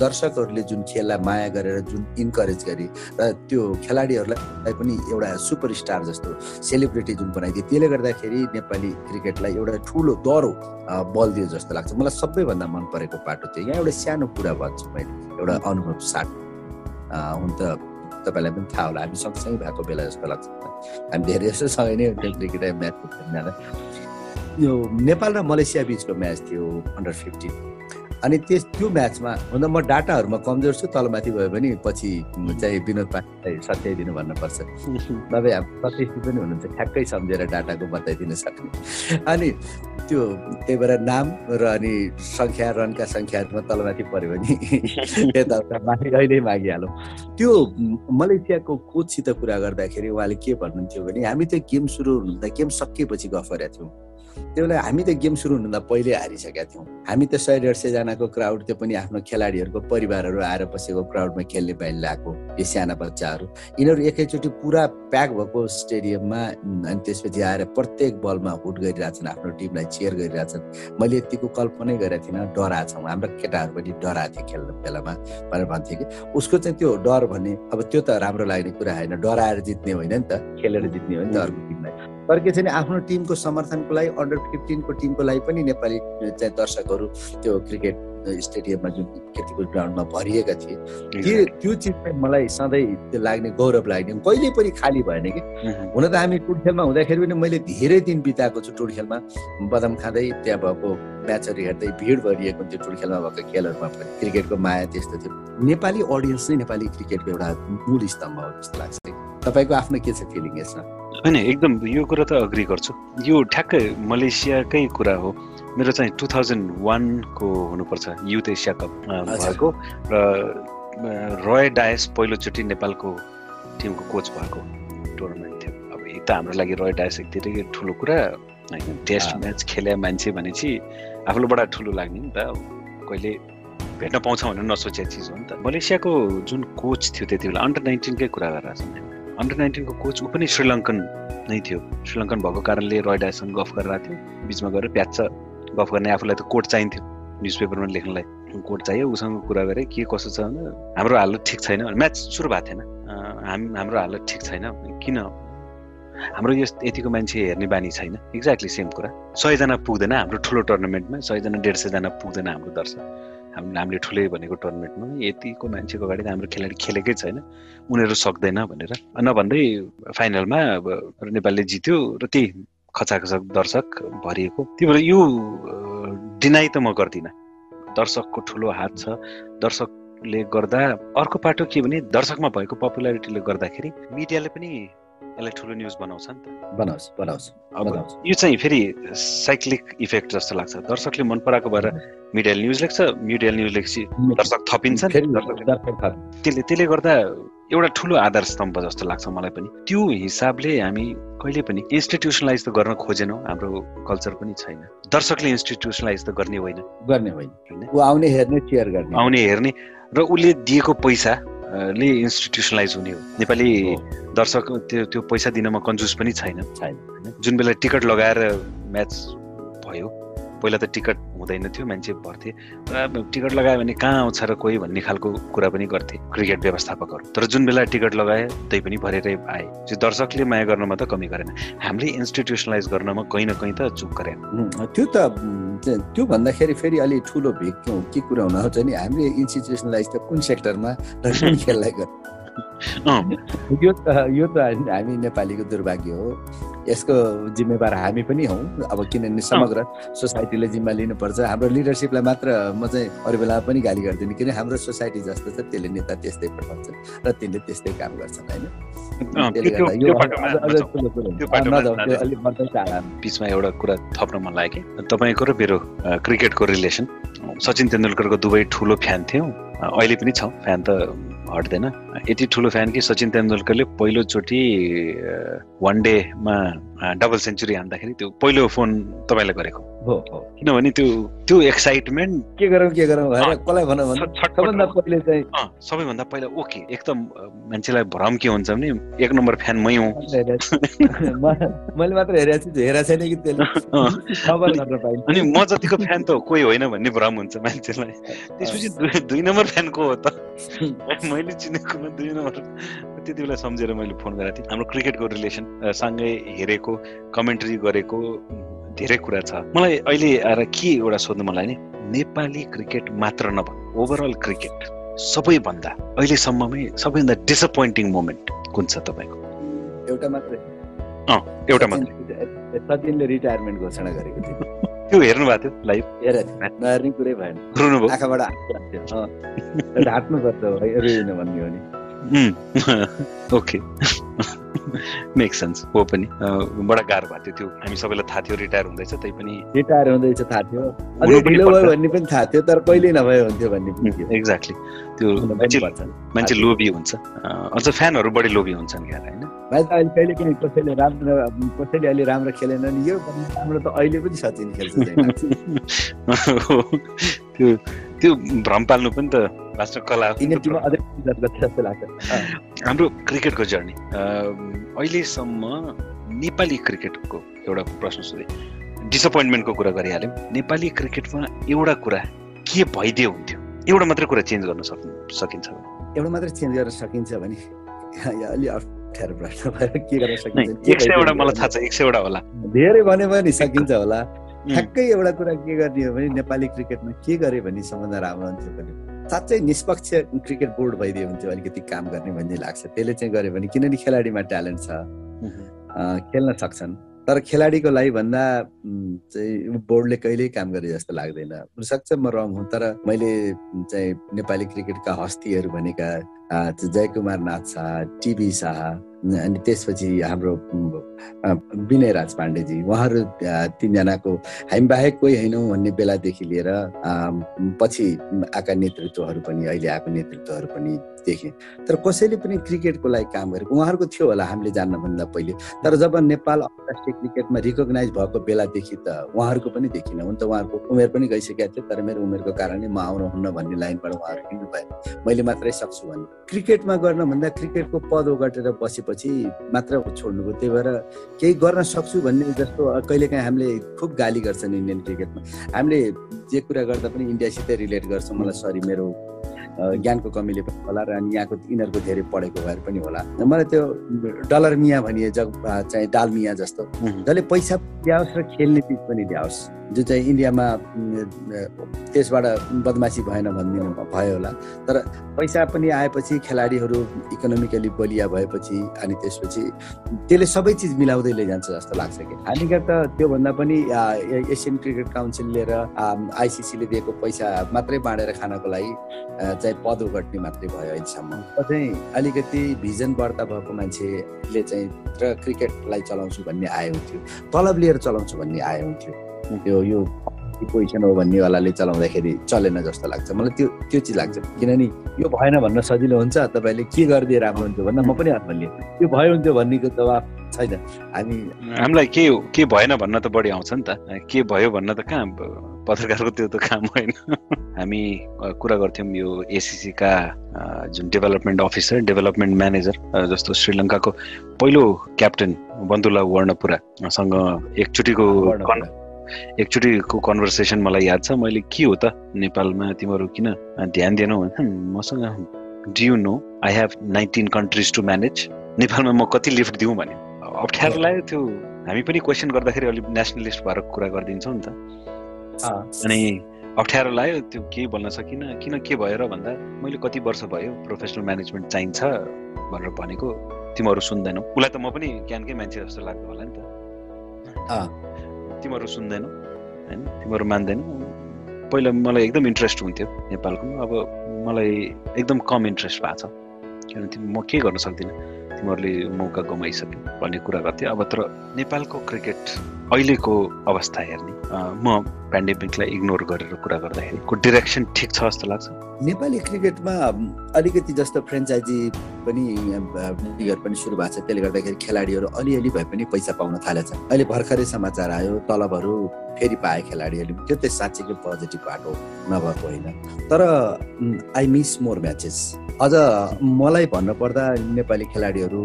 दर्शकहरूले जुन खेललाई माया गरेर जुन इन्करेज गरे र त्यो खेलाडीहरूलाई पनि एउटा सुपरस्टार जस्तो सेलिब्रिटी जुन बनाइदियो त्यसले गर्दाखेरि नेपाली क्रिकेटलाई एउटा ठुलो दह्रो बल दियो जस्तो लाग्छ। मलाई सबैभन्दा मन परेको पाटो थियो यहाँ एउटा सानो कुरा भन्छु मैले एउटा अनुभव साट हुन त तपाईँलाई पनि थाहा होला हामी सँगसँगै भएको बेला जस्तो लाग्छ हामी धेरै जस्तो सँगै नै क्रिकेट म्याच यो नेपाल र मलेसिया बिचको म्याच थियो अन्डर फिफ्टिन अनि त्यस त्यो म्याचमा हुन म डाटाहरूमा कमजोर छु तलमाथि भयो भने पछि चाहिँ विनोद पाण्डेलाई सत्याइदिनु भन्नुपर्छ। <laughs> तपाईँ हाम्रो सत्यजी पनि हुनुहुन्छ ठ्याक्कै सम्झेर डाटाको बताइदिन सक्ने। अनि त्यो त्यही भएर नाम र अनि सङ्ख्या रनका सङ्ख्याहरूमा तलमाथि पऱ्यो भने <laughs> यताउता माथि अहिले मागिहालौँ। त्यो मलेसियाको कोचसित कुरा गर्दाखेरि उहाँले के भन्नुहुन्थ्यो भने हामी त गेम सुरु हुनुहुँदा गेम सकिएपछि गफ गरेका थियौँ। त्यो बेला हामी त गेम सुरु हुनुभन्दा पहिल्यै हारिसकेका थियौँ। हामी त सय डेढ सयजनाको क्राउड त्यो पनि आफ्नो खेलाडीहरूको परिवारहरू आएर बसेको क्राउडमा खेल्ने बाहिर ल्याएको यो साना बच्चाहरू। यिनीहरू एकैचोटि पुरा प्याक भएको स्टेडियममा अनि त्यसपछि आएर प्रत्येक बलमा हुट गरिरहेछन् आफ्नो टिमलाई चेयर गरिरहेछन्। मैले यतिको कल्पनै गरेको थिइनँ डराएको छौँ। हाम्रो केटाहरू पनि डराएको थियो खेल्ने बेलामा भनेर भन्थ्यो कि। उसको चाहिँ त्यो डर भन्ने अब त्यो त राम्रो लाग्ने कुरा होइन। डराएर जित्ने होइन नि त। खेलेर जित्ने हो नि त अर्को तर के छैन आफ्नो टिमको समर्थनको लागि अन्डर फिफ्टिनको टिमको लागि पनि नेपाली चाहिँ दर्शकहरू त्यो क्रिकेट स्टेडियममा जुन खेतीको ग्राउन्डमा भरिएका थिए। त्यो त्यो चिज चाहिँ मलाई सधैँ त्यो लाग्ने गौरव लाग्ने कहिले पनि खाली भएन कि। हुन त हामी टुडखेलमा हुँदाखेरि पनि मैले धेरै दिन बिताएको छु टुडखेलमा बदाम खाँदै त्यहाँ भएको म्याचहरू हेर्दै भिड भरिएको थियो टुडखेलमा भएको खेलहरूमा पनि। क्रिकेटको माया त्यस्तो थियो। नेपाली अडियन्स नै नेपाली क्रिकेटको एउटा मूल स्तम्भ हो जस्तो लाग्छ। तपाईँको आफ्नो के छ फिलिङ यसमा? होइन एकदम यो कुरा त अग्री गर्छु। यो ठ्याक्कै मलेसियाकै कुरा हो। मेरो चाहिँ टु थाउजन्ड वानको हुनुपर्छ युथ एसिया कप भएको र रोय डायस पहिलोचोटि नेपालको टिमको कोच भएको टुर्नामेन्ट थियो। अब एक त हाम्रो लागि रोय डायस एकदमै ठुलो कुरा होइन टेस्ट म्याच खेले मान्छे भनेपछि आफूलाई बडा ठुलो लाग्ने नि त कहिले भेट्न पाउँछ भनेर नसोचेको चिज हो नि त। मलेसियाको जुन कोच थियो त्यति बेला अन्डर नाइन्टिनकै कुरा गरेर अन्डर नाइन्टिनको कोच ऊ पनि श्रीलङ्कन नै थियो। श्रीलङ्कन भएको कारणले रोय डायसँग गफ गरेर थियो। बिचमा गएर प्याच गफ गर्ने आफूलाई त कोट चाहिन्थ्यो न्युज पेपरमा लेख्नलाई। कोट चाहियो उसँग कुरा गरेँ के कसो छ भने हाम्रो हालत ठिक छैन। म्याच सुरु भएको थिएन। हाम हाम्रो हालत ठिक छैन। किन? हाम्रो यस यतिको मान्छे हेर्ने बानी छैन। एक्ज्याक्टली सेम कुरा। सयजना पुग्दैन हाम्रो ठुलो टुर्नामेन्टमा सयजना डेढ सयजना पुग्दैन हाम्रो दर्शक। हामी हामीले ठुलै भनेको टुर्नामेन्टमा यतिको मान्छेको अगाडि त हाम्रो खेलाडी खेलेकै छैन। उनीहरू सक्दैन भनेर। नभन्दै फाइनलमा अब नेपालले जित्यो र त्यही खचाखचक दर्शक भरिएको। त्यही भएर यो डिनाइ त म गर्दिनँ। दर्शकको ठुलो हात छ। दर्शकले गर्दा अर्को पाटो के भने दर्शकमा भएको पपुलारिटीले गर्दाखेरि मिडियाले पनि यसलाई ठुलो न्युज बनाउँछ नि त। बनाउँछ बनाउँछ अब यो चाहिँ फेरि साइक्लिक इफेक्ट जस्तो लाग्छ। दर्शकले मन पराएको भएर मिडियाले न्युज लेख्छ मिडियाले न्युज लेखेपछि दर्शक थपिन्छ त्यसले त्यसले गर्दा एउटा ठुलो आधार स्तम्भ जस्तो लाग्छ मलाई पनि। त्यो हिसाबले हामी कहिले पनि इन्स्टिट्युसनलाइज त गर्न खोजेनौँ हाम्रो कल्चर पनि छैन। दर्शकले इन्स्टिट्युसनलाइज त गर्ने होइन। गर्ने होइन। आउने हेर्ने गर्ने। आउने हेर्ने र उसले दिएको पैसा ले इन्स्टिट्युसनलाइज हुने हो। नेपाली दर्शक त्यो त्यो पैसा दिनमा कन्जुस पनि छैन। छैन। जुन बेला टिकट लगाएर म्याच भयो पहिला त टिकट हुँदैन थियो मान्छे भर्थे। टिकट लगायो भने कहाँ आउँछ र कोही भन्ने खालको कुरा पनि गर्थे क्रिकेट व्यवस्थापकहरू। तर जुन बेला टिकट लगाए त्यही पनि भरेरै आए। त्यो दर्शकले माया गर्नमा त कमी गरेन। हामीले इन्स्टिट्युसनलाइज गर्नमा कहीँ न कहीँ त चुप गरेन। त्यो त त्यो भन्दाखेरि फेरि अलिक ठुलो भिक के कुरा हुन आउँछ नि? हामीले इन्स्टिट्युसनलाइज त कुन सेक्टरमा र कुन <laughs> खेललाई <laughs> यो त यो त हामी नेपालीको दुर्भाग्य हो। यसको जिम्मेवार हामी पनि हौँ। अब किनभने समग्र सोसाइटीले जिम्मा लिनुपर्छ। हाम्रो लिडरसिपलाई मात्र म चाहिँ अरू बेला पनि गाली गर्दिनँ किन हाम्रो सोसाइटी जस्तो छ त्यसले नेता त्यस्तै पठाउँछ र तिनले त्यस्तै काम गर्छन् होइन? बिचमा एउटा कुरा थप्न मन लाग्यो। कि तपाईँको र मेरो क्रिकेटको रिलेसन। सचिन तेन्दुलकरको दुवै ठुलो फ्यान थियौँ। अहिले पनि छौँ। फ्यान त हट्दैन। यति ठुलो फ्यान कि सचिन तेन्दुलकरले पहिलोचोटि वान डेमा डबल सेन्चुरी हान्दाखेरि त्यो पहिलो फोन तपाईँलाई गरेको। किनभने त्यो त्यो एक्साइटमेन्ट के गरौँ के गरौँ कसलाई भनौँ सबैभन्दा पहिले चाहिँ सबैभन्दा पहिला ओके एकदम मान्छेलाई भ्रम के हुन्छ भने एक नम्बर फ्यान मै हुँ। मैले <laughs> मात्र हेरेको छु हेरेको छैन कि त्यसले। अनि म जतिको फ्यान त कोही होइन भन्ने भ्रम हुन्छ मान्छेलाई। त्यसपछि दुई नम्बर फ्यान को हो त? <laughs> मैले चिनेकोमा दुई नम्बर। त्यति बेला सम्झेर मैले फोन गरेको थिएँ। हाम्रो क्रिकेटको रिलेसन सँगै हेरेको कमेन्ट्री गरेको धेरै कुरा छ। मलाई अहिले आएर के एउटा सोध्नु मलाई नि नेपाली क्रिकेट मात्र नभए ओभरअल क्रिकेट सबैभन्दा अहिलेसम्ममै सबैभन्दा डिसपोइन्टिङ मोमेन्ट कुन छ तपाईँको? एउटा मात्रै। एउटा मात्रै। सचिनले रिटायरमेन्ट घोषणा गरेको थियो। <laughs> त्यो हेर्नु भएको थियो लाइभ कुरै भएन। आँखाबाट ढाँट्नुपर्छ <laughs> भन्ने हो नि। ओके मेक सेन्स हो पनि. बडा गाह्रो भएको थियो त्यो. हामी सबैलाई थाहा थियो रिटायर हुँदैछ त्यही पनि रिटायर हुँदैछ थाहा थियो। अझै ढिलो भयो भन्ने पनि थाहा थियो तर कहिले नभए हुन्थ्यो भन्ने एक्ज्याक्टली त्यो मान्छे मान्छे लोभी हुन्छ। अझ फ्यानहरू बढी लोभी हुन्छन् क्या होइन? अहिले कहिले पनि कसैले राम्रो कसैले अहिले राम्रो खेलेन नि यो राम्रो त अहिले पनि सचिन खेल्छ <laughs> त्यो त्यो भ्रम पाल्नु पनि त वास्तव कला हाम्रो क्रिकेटको जर्नी। अहिलेसम्म नेपाली क्रिकेटको एउटा प्रश्न सोधेँ। डिसपोइन्टमेन्टको कुरा गरिहाल्यौँ। नेपाली क्रिकेटमा एउटा कुरा के भइदियो हुन्थ्यो? एउटा मात्रै कुरा चेन्ज गर्न सक्नु सकिन्छ एउटा मात्रै चेन्ज गर्न सकिन्छ भने? <laughs> अलि अप्ठ्यारो प्रश्न भयो। के गर्न सकिन्छ? एक सयवटा मलाई थाहा छ एक सयवटा होला। धेरै भने पनि सकिन्छ होला। ठ्याक्कै एउटा कुरा के गर्ने हो भने नेपाली क्रिकेटमा के गरे भने सबभन्दा राम्रो हुन्थ्यो भने साँच्चै निष्पक्ष क्रिकेट बोर्ड भइदियो हुन्थ्यो अलिकति काम गर्ने भन्ने लाग्छ त्यसले चाहिँ गर्यो भने किनभने खेलाडीमा ट्यालेन्ट छ खेल्न सक्छन् तर खेलाडीको लागि भन्दा चाहिँ बोर्डले कहिल्यै काम गरे जस्तो लाग्दैन हुनसक्छ म रङ हुँ तर मैले चाहिँ नेपाली क्रिकेटका हस्तीहरू भनेका जयकुमार नाथ शाह टिबी शाह अनि त्यसपछि हाम्रो विनय राज पाण्डेजी उहाँहरू तिनजनाको हामी बाहेक कोही होइनौँ भन्ने बेलादेखि लिएर पछि आएका नेतृत्वहरू पनि अहिले आएको नेतृत्वहरू पनि देखेँ तर कसैले पनि क्रिकेटको लागि काम गरेको उहाँहरूको थियो होला हामीले जान्नभन्दा पहिले। तर जब नेपाल अन्तर्राष्ट्रिय क्रिकेटमा रिकगनाइज भएको बेलादेखि त उहाँहरूको पनि देखिनँ हुन त उहाँहरूको उमेर पनि गइसकेको थियो तर मेरो उमेरको कारणले म आउनुहुन्न भन्ने लाइनबाट उहाँहरू हिँड्नु भयो मैले मात्रै सक्छु भने क्रिकेटमा गर्न भन्दा क्रिकेटको पद ओगटेर बसेपछि मात्र छोड्नुको त्यही भएर केही गर्न सक्छु भन्ने जस्तो कहिलेकाहीँ हामीले खुब गाली गर्छन् इन्डियन क्रिकेटमा। हामीले जे कुरा गर्दा पनि इन्डियासितै रिलेट गर्छौँ मलाई सरी मेरो ज्ञानको कमीले पनि होला र अनि यहाँको यिनीहरूको धेरै पढेको भएर पनि होला। मलाई त्यो डलर मिया भनिए जग चाहिँ डाल मिया जस्तो। जसले पैसा ल्याओस् र खेल्ने चिज पनि ल्याओस् जो चाहिँ इन्डियामा त्यसबाट बदमासी भएन भनिदिनु भयो होला। तर पैसा पनि आएपछि खेलाडीहरू इकोनोमिकली बलिया भएपछि अनि त्यसपछि त्यसले सबै चिज मिलाउँदै लैजान्छ जस्तो लाग्छ कि। हामीका त त्योभन्दा पनि एसियन क्रिकेट काउन्सिलले र आइसिसीले दिएको पैसा मात्रै बाँडेर खानको लागि चाहिँ पद उघट्ने मात्रै भयो अहिलेसम्म। चाहिँ अलिकति भिजन वार्ता भएको मान्छेले चाहिँ र क्रिकेटलाई चलाउँछु भन्ने आए हुन्थ्यो। तलब लिएर चलाउँछु भन्ने आए हुन्थ्यो। त्यो यो पोजिसन हो भन्नेवालाले चलाउँदाखेरि चलेन जस्तो लाग्छ। मलाई त्यो त्यो चिज लाग्छ। किनभने यो भएन भन्न सजिलो हुन्छ। तपाईँले के गरिदिए राम्रो हुन्थ्यो भन्दा म पनि हातमा लिएँ। त्यो भयो हुन्थ्यो भन्नेको जवाब छैन। हामी हामीलाई के के भएन भन्न त बढी आउँछ नि त। के भयो भन्न त कहाँ पत्रकारको त्यो त काम होइन। हामी कुरा गर्थ्यौँ यो एसिसीका जुन डेभलपमेन्ट अफिसर डेभलपमेन्ट म्यानेजर जस्तो श्रीलङ्काको पहिलो क्याप्टेन बन्दुला वर्णपुरासँग एकचोटिको एकचोटिको कन्भर्सेसन मलाई याद छ मैले के हो त नेपालमा तिमीहरू किन ध्यान दिएनौ मसँग you know I have nineteen countries to manage नेपालमा म कति लिफ्ट दिउँ भने? अप्ठ्यारो लाग्यो त्यो। हामी पनि क्वेसन गर्दाखेरि अलिक नेसनलिस्ट भएर कुरा गरिदिन्छौँ नि त। अनि अप्ठ्यारो लाग्यो त्यो केही भन्न सकिनँ किन के भयो र भन्दा मैले कति वर्ष भयो प्रोफेसनल म्यानेजमेन्ट चाहिन्छ भनेर भनेको तिमीहरू सुन्दैनौ। उसलाई त म पनि ज्ञानकै मान्छे जस्तो लाग्दो होला नि त। तिमीहरू सुन्दैनौ होइन तिमीहरू मान्दैनौ पहिला मलाई एकदम इन्ट्रेस्ट हुन्थ्यो नेपालको। अब मलाई एकदम कम इन्ट्रेस्ट भएको छ। किनभने म के गर्न सक्दिनँ? तिमीहरूले मौका गमाइसक्यो भन्ने कुरा गर्थ्यो। अब तर नेपालको क्रिकेट अहिलेको अवस्था हेर्ने म पेन्डेमिकलाई इग्नोर गरेर कुरा गर्दाखेरिको डिरेक्सन ठिक छ जस्तो लाग्छ? नेपाली क्रिकेटमा अलिकति जस्तो फ्रेन्चाइजी पनि लिगहरू पनि सुरु भएको छ। त्यसले गर्दाखेरि खेलाडीहरू अलिअलि भए पनि पैसा पाउन थालेछ। अहिले भर्खरै समाचार आयो तलबहरू फेरि पाए खेलाडीहरूले। त्यो चाहिँ साँच्चीकै पोजिटिभ बाटो नभएको होइन। तर आई मिस मोर म्याचेस अझ मलाई भन्नुपर्दा नेपाली खेलाडीहरू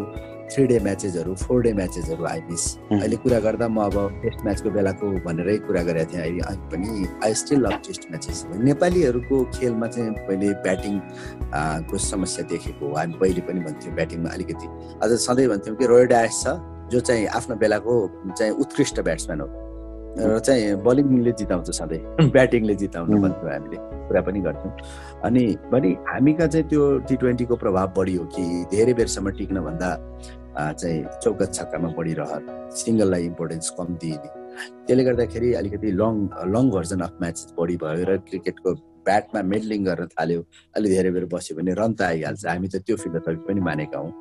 थ्री डे म्याचेसहरू फोर डे म्याचेसहरू आइमिस अहिले कुरा गर्दा म अब टेस्ट म्याचको बेलाको भनेरै कुरा गरेको थिएँ। अहिले पनि I still love test matches नेपालीहरूको खेलमा चाहिँ पहिले ब्याटिङ को समस्या देखेको हो? हामी पहिले पनि भन्थ्यौँ ब्याटिङमा अलिकति। अझ सधैँ भन्थ्यौँ कि रोय डायस छ जो चाहिँ आफ्नो बेलाको चाहिँ उत्कृष्ट ब्याट्सम्यान हो। र चाहिँ बलिङले जिताउँछ सधैँ। <laughs> ब्याटिङले जिताउनु भन्थ्यौँ हामीले। कुरा पनि गर्थ्यौँ। अनि भने हामीका चाहिँ त्यो टी ट्वेन्टीको प्रभाव बढी हो कि धेरै बेरसम्म टिक्न भन्दा चाहिँ चौका छक्कामा बढी रहर सिङ्गललाई इम्पोर्टेन्स कम दिइने। त्यसले गर्दाखेरि अलिकति long long version of match बढी भयो र क्रिकेटको ब्याटमा मेडलिङ गर्न थाल्यो। अलि धेरै बेर बस्यो भने रन त आइहाल्छ। हामी त त्यो फिलोसफी पनि मानेका हौँ।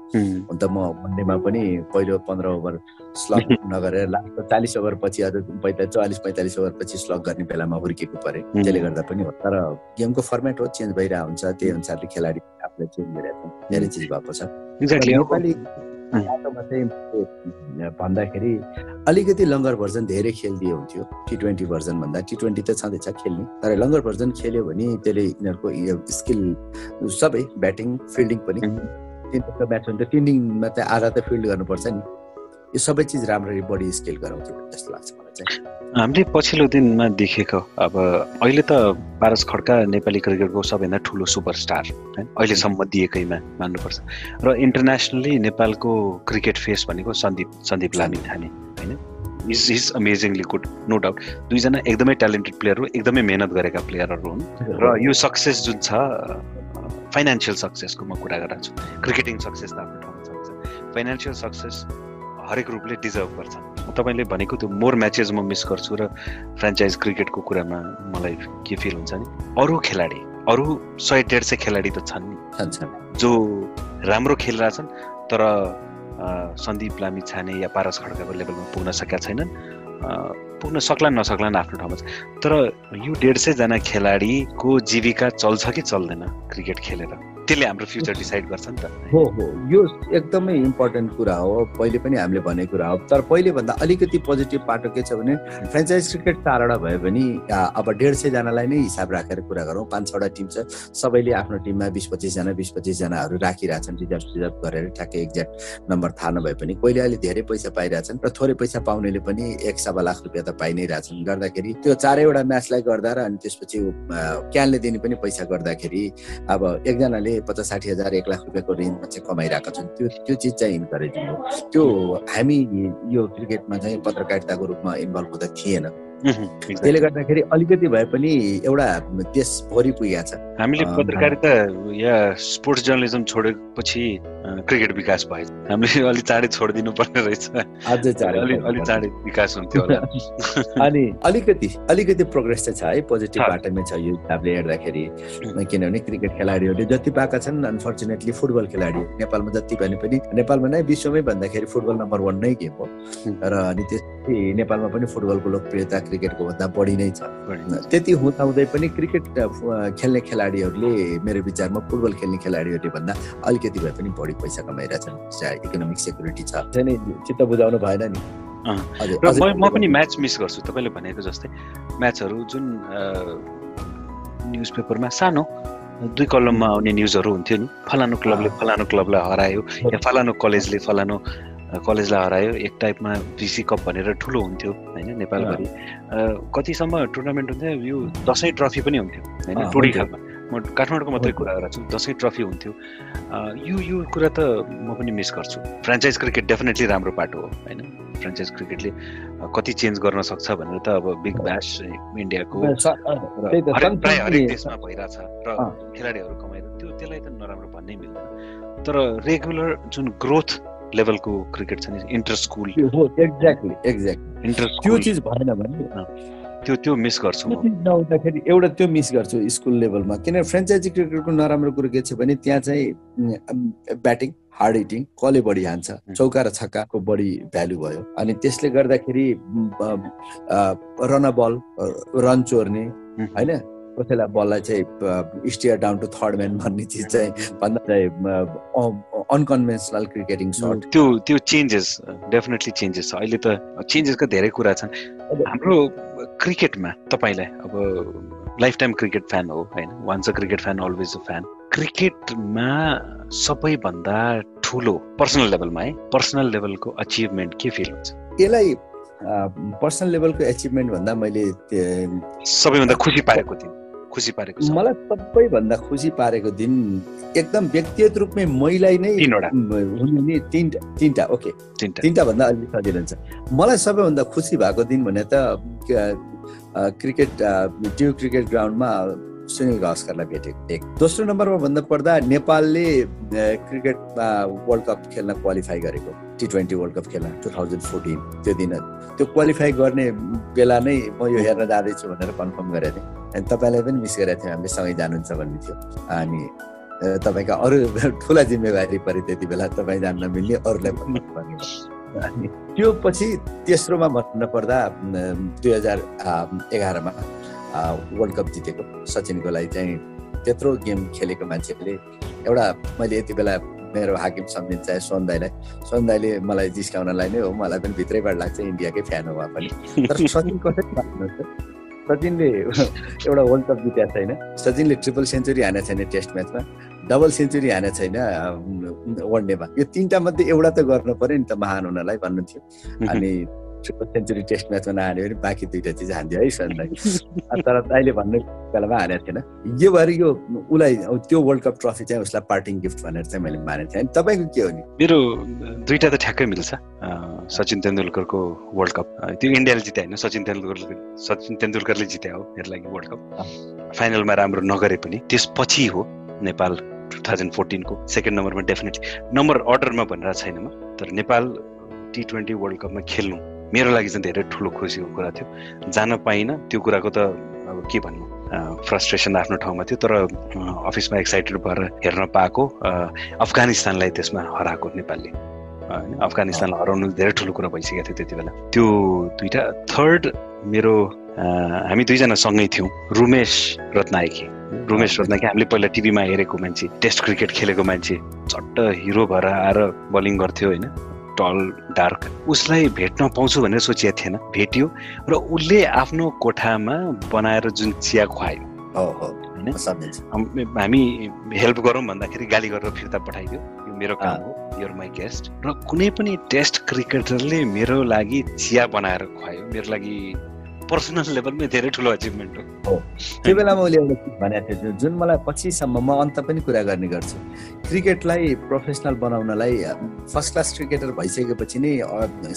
अन्त म मन्डेमा पनि पहिलो पन्ध्र ओभर स्लग <laughs> नगरेर लास्ट चालिस ओभर पछि अझ पैँतालिस चालिस पैँतालिस ओभर पछि स्लग गर्ने बेलामा हुर्केको परे। त्यसले गर्दा पनि हो। तर गेमको फर्मेट हो चेन्ज भइरहेको हुन्छ त्यही अनुसारले खेलाडी आफूलाई चेन्ज भइरहेको छ धेरै चिज भएको छ। नेपाली बाटोमा चाहिँ भन्दाखेरि अलिकति लङ्गर भर्जन धेरै खेलिदिए हुन्थ्यो टी ट्वेन्टी भर्जन भन्दा। टी ट्वेन्टी त छँदैछ खेल्ने तर लङ्गर भर्जन खेल्यो भने त्यसले यिनीहरूको स्किल सबै ब्याटिङ फिल्डिङ पनि तिन म्याच हुन्छ तिन दिनमा चाहिँ आधा त फिल्ड गर्नुपर्छ नि। यो सबै चिज राम्ररी बढी स्केल गराउँथ्यो जस्तो लाग्छ मलाई चाहिँ। हामीले पछिल्लो दिनमा देखेको अब अहिले त पारस खड्का नेपाली क्रिकेटको सबैभन्दा ठुलो सुपरस्टार है अहिलेसम्म दिएकैमा मान्नुपर्छ। र इन्टरनेसनली नेपालको क्रिकेट फेस भनेको सन्दीप सन्दीप लामी थाने होइन? Is is amazingly good no doubt दुईजना एकदमै ट्यालेन्टेड प्लेयर हो एकदमै मेहनत गरेका प्लेयरहरू हुन्। र यो सक्सेस जुन छ फाइनेन्सियल सक्सेसको म कुरा गरिरहेको छु। क्रिकेटिङ सक्सेस त आफ्नो ठाउँमा छ। फाइनेन्सियल सक्सेस हरेक रूपले डिजर्भ गर्छ। तपाईँले भनेको त्यो मोर म्याचेस म मिस गर्छु र फ्रेन्चाइज क्रिकेटको कुरामा मलाई के फिल हुन्छ नि? अरू खेलाडी अरू सय डेढ सय खेलाडी त छन् नि। जो राम्रो खेलिरहेछन् तर सन्दीप लामी छाने या पारस खड्काको लेभलमा पुग्न सकेका छैनन्। पुग्न सक्लान् नसक्लान् आफ्नो ठाउँमा तर यो डेढ सयजना खेलाडीको जीविका चल्छ कि चल्दैन क्रिकेट खेलेर? त्यसले हाम्रो फ्युचर डिसाइड गर्छ नि त। हो हो। यो एकदमै इम्पोर्टेन्ट कुरा हो। पहिले पनि हामीले भनेको कुरा हो। तर पहिलेभन्दा अलिकति पोजिटिभ पाटो के छ भने फ्रेन्चाइज क्रिकेट चारवटा भयो भने अब डेढ सयजनालाई नै हिसाब राखेर कुरा गरौँ। पाँच छवटा टिम छ। सबैले आफ्नो टिममा बिस पच्चिसजना बिस पच्चिसजनाहरू राखिरहेछन्। रिजर्भ रिजर्भ गरेर ठ्याक्कै एक्ज्याक्ट नम्बर थाहा नभए पनि। कोहीले अहिले धेरै पैसा पाइरहेछन् र थोरै पैसा पाउनेले पनि एक सवा लाख रुपियाँ त पाइ नै रहेछन्। गर्दाखेरि त्यो चारैवटा म्याचलाई गर्दा र अनि त्यसपछि क्यानले दिने पनि पैसा गर्दाखेरि अब एकजनाले पचास साठी हजार एक लाख रुपियाँको रेन्जमा चाहिँ कमाइरहेका छन्। त्यो त्यो चिज चाहिँ इन्करेजिङ हो त्यो हामी यो क्रिकेटमा चाहिँ पत्रकारिताको रूपमा इन्भल्भ हुँदा थिएन। त्यसले गर्दाखेरि अलिकति भए पनि एउटा देशभरि पुगेको छ। हामीले पत्रकारिता या स्पोर्ट्स जर्नलिजम छोडेपछि क्रिकेट विकास भयो। हामीले <laughs> अलिक चाँडै छोडिदिनु पर्ने रहेछ। अझै चाँडै अलिक चाँडै विकास हुन्थ्यो <laughs> अनि अलिकति अलिकति प्रोग्रेस चाहिँ छ है पोजिटिभ बाटोमै छ यो हिसाबले हेर्दाखेरि। किनभने क्रिकेट खेलाडीहरूले जति पाएका छन् अनफर्चुनेटली फुटबल खेलाडी नेपालमा जति भने पनि नेपालमा नै विश्वमै भन्दाखेरि फुटबल नम्बर वान नै गेम हो। र अनि त्यसपछि नेपालमा पनि फुटबलको लोकप्रियता क्रिकेटको भन्दा बढी नै छ। त्यति हुँदाहुँदै पनि क्रिकेट खेल्ने खेलाडीहरूले मेरो विचारमा फुटबल खेल्ने खेलाडीहरूले भन्दा अलिकति भए पनि बढी पैसा कमाइरहेछन् इकोनोमिक सेक्युरिटी छ नि चित्त बुझाउनु भएन नि। र म पनि म्याच मिस गर्छु तपाईँले भनेको जस्तै। म्याचहरू जुन न्युज पेपरमा सानो दुई कलममा आउने न्युजहरू हुन्थ्यो नि। फलानु क्लबले फलानु क्लबलाई हरायो या फलानु कलेजले फलानु कलेजलाई हरायो एक टाइपमा बिसी कप भनेर ठुलो हुन्थ्यो होइन नेपालभरि। कतिसम्म टुर्नामेन्ट हुन्थ्यो? यो दसैँ ट्रफी पनि हुन्थ्यो होइन टुडी खालमा म काठमाडौँको मात्रै कुरा गरेको छु दसैँ ट्रफी हुन्थ्यो। यो यो कुरा त म पनि मिस गर्छु। फ्रेन्चाइज क्रिकेट डेफिनेटली राम्रो पाटो हो होइन। फ्रेन्चाइज क्रिकेटले कति चेन्ज गर्न सक्छ भनेर त अब बिग ब्यास इन्डियाको प्रायः हरेक देशमा भइरहेछ र खेलाडीहरू कमाएर त्यो त्यसलाई त नराम्रो भन्नै मिल्दैन। तर रेगुलर जुन ग्रोथ लेभलको क्रिकेट छ नि inter school exactly exactly inter त्यो चिज भएन भने त्यो त्यो मिस गर्छु नहुँदाखेरि एउटा त्यो मिस गर्छु स्कुल लेभलमा किन फ्रेन्चाइजी क्रिकेटको नराम्रो कुरो के छ भने त्यहाँ चाहिँ ब्याटिङ हार्ड हिटिङ कसले बढी हान्छ? चौका र छक्काको बढी भ्यालु भयो। अनि त्यसले गर्दाखेरि रन बल रन चोर्ने होइन? कसैलाई बललाई चाहिँ steer down to third man भन्ने चिज चाहिँ भन्दा चाहिँ अनकन्भेन्सनल क्रिकेटिङ सर्ट त्यो त्यो चेन्जेस डेफिनेटली चेन्जेस छ। अहिले त चेन्जेसका धेरै कुरा छन्। हाम्रो क्रिकेटमा तपाईँलाई अब लाइफ टाइम क्रिकेट फ्यान हो होइन? Once a cricket fan always a fan क्रिकेटमा सबैभन्दा ठुलो पर्सनल लेभलमा है पर्सनल लेभलको अचिभमेन्ट के फिल हुन्छ? यसलाई पर्सनल लेभलको एचिभमेन्ट भन्दा मैले सबैभन्दा खुसी पारेको दिन खुसी पारेको मलाई सबैभन्दा खुसी पारेको दिन एकदम व्यक्तिगत रूपमै मैलाई नै हुने तिनवटा तिनवटा ओके। तिनवटा भन्दा अलिक सजिलो हुन्छ। मलाई सबैभन्दा खुसी भएको दिन भने त क्रिकेट ड्यु क्रिकेट ग्राउन्डमा सुनिल गावस्करलाई भेटेको एक दोस्रो नम्बरमा भन्दा पर्दा नेपालले क्रिकेटमा वर्ल्ड कप खेल्न क्वालिफाई गरेको टी ट्वेन्टी वर्ल्ड कप खेल्न टु थाउजन्ड फोर्टिन त्यो दिन। त्यो क्वालिफाइ गर्ने बेला नै म यो हेर्न जाँदैछु भनेर कन्फर्म गरेको थिएँ। अनि तपाईँलाई पनि मिस गरेको थिएँ हामीले सँगै जानुहुन्छ भन्ने थियो। अनि तपाईँका अरू <laughs> ठुला जिम्मेवारी पऱ्यो त्यति बेला तपाईँ जान्न मिल्ने अरूलाई भन्नु अनि त्यो पछि तेस्रोमा भन्नु पर्दा दुई हजार एघारमा वर्ल्ड कप जितेको सचिनको लागि चाहिँ त्यत्रो गेम खेलेको मान्छेले एउटा मैले यति बेला मेरो हाकिम सम्झिन्छ सोन दाईलाई। सोन दाईले मलाई जिस्काउनलाई नै हो मलाई पनि भित्रैबाट लाग्छ इन्डियाकै फ्यान हो उहाँ पनि। तर सचिन कसरी भन्नुहुन्छ सचिनले एउटा वर्ल्ड कप जितेको छैन। सचिनले ट्रिपल सेन्चुरी हानेको छैन टेस्ट म्याचमा। डबल सेन्चुरी हानेको छैन वान डेमा यो तिनवटा मध्ये एउटा त गर्नु पऱ्यो नि त महान हुनलाई भन्नुहुन्थ्यो <laughs> अनि सेन्चुरी टेस्ट म्याचमा नहान्यो भने बाँकी दुइटा चिज हान्थ्यो है सनलाई तर अहिले भन्ने बेलामा हानेको थिएन यो भएर यो उसलाई त्यो वर्ल्ड कप ट्रफी चाहिँ उसलाई पार्टिङ गिफ्ट भनेर चाहिँ मैले मानेको थिएँ अनि तपाईँको के हो नि मेरो दुइटा त ठ्याक्कै मिल्छ सचिन तेन्दुलकरको वर्ल्ड कप त्यो इन्डियाले जित्यो होइन सचिन तेन्दुलकर सचिन तेन्दुलकरले जित्या हो मेरो लागि वर्ल्ड कप फाइनलमा राम्रो नगरे पनि त्यसपछि हो नेपाल टु थाउजन्ड फोर्टिनको सेकेन्ड नम्बरमा डेफिनेटली नम्बर अर्डरमा भनेर छैन म तर नेपाल टी ट्वेन्टी वर्ल्ड कपमा खेल्नु मेरो लागि चाहिँ धेरै ठुलो खुसीको कुरा थियो। जान पाइनँ त्यो कुराको त अब के भन्नु? फ्रस्ट्रेसन आफ्नो ठाउँमा थियो तर अफिसमा एक्साइटेड भएर हेर्न पाएको अफगानिस्तानलाई त्यसमा हराएको नेपालले। होइन? अफगानिस्तानलाई हराउनु धेरै ठुलो कुरा भइसकेको थियो त्यति बेला। त्यो दुइटा थर्ड मेरो हामी दुईजना सँगै थियौँ रुमेश रत्नायकी रुमेश रोज्दा कि हामीले पहिला टिभीमा हेरेको मान्छे टेस्ट क्रिकेट खेलेको मान्छे चट्ट हिरो भएर आएर बलिङ गर्थ्यो होइन? टल डार्क उसलाई भेट्न पाउँछु भनेर सोचिएको थिएन। भेट्यो र उसले आफ्नो कोठामा बनाएर जुन चिया खुवायो। हामी हेल्प गरौँ भन्दाखेरि गाली गरेर फिर्ता पठाइदियो। यो मेरो काम हो युर माई गेस्ट र कुनै पनि टेस्ट क्रिकेटरले मेरो लागि चिया बनाएर खुवायो। मेरो लागि पर्सनल लेभलमै धेरै ठुलो अचिभमेन्ट हो। त्यो बेलामा उसले एउटा भनेको थियो जुन मलाई पछिसम्म म अन्त पनि कुरा गर्ने गर्छु। क्रिकेटलाई प्रोफेसनल बनाउनलाई फर्स्ट क्लास क्रिकेटर भइसकेपछि नै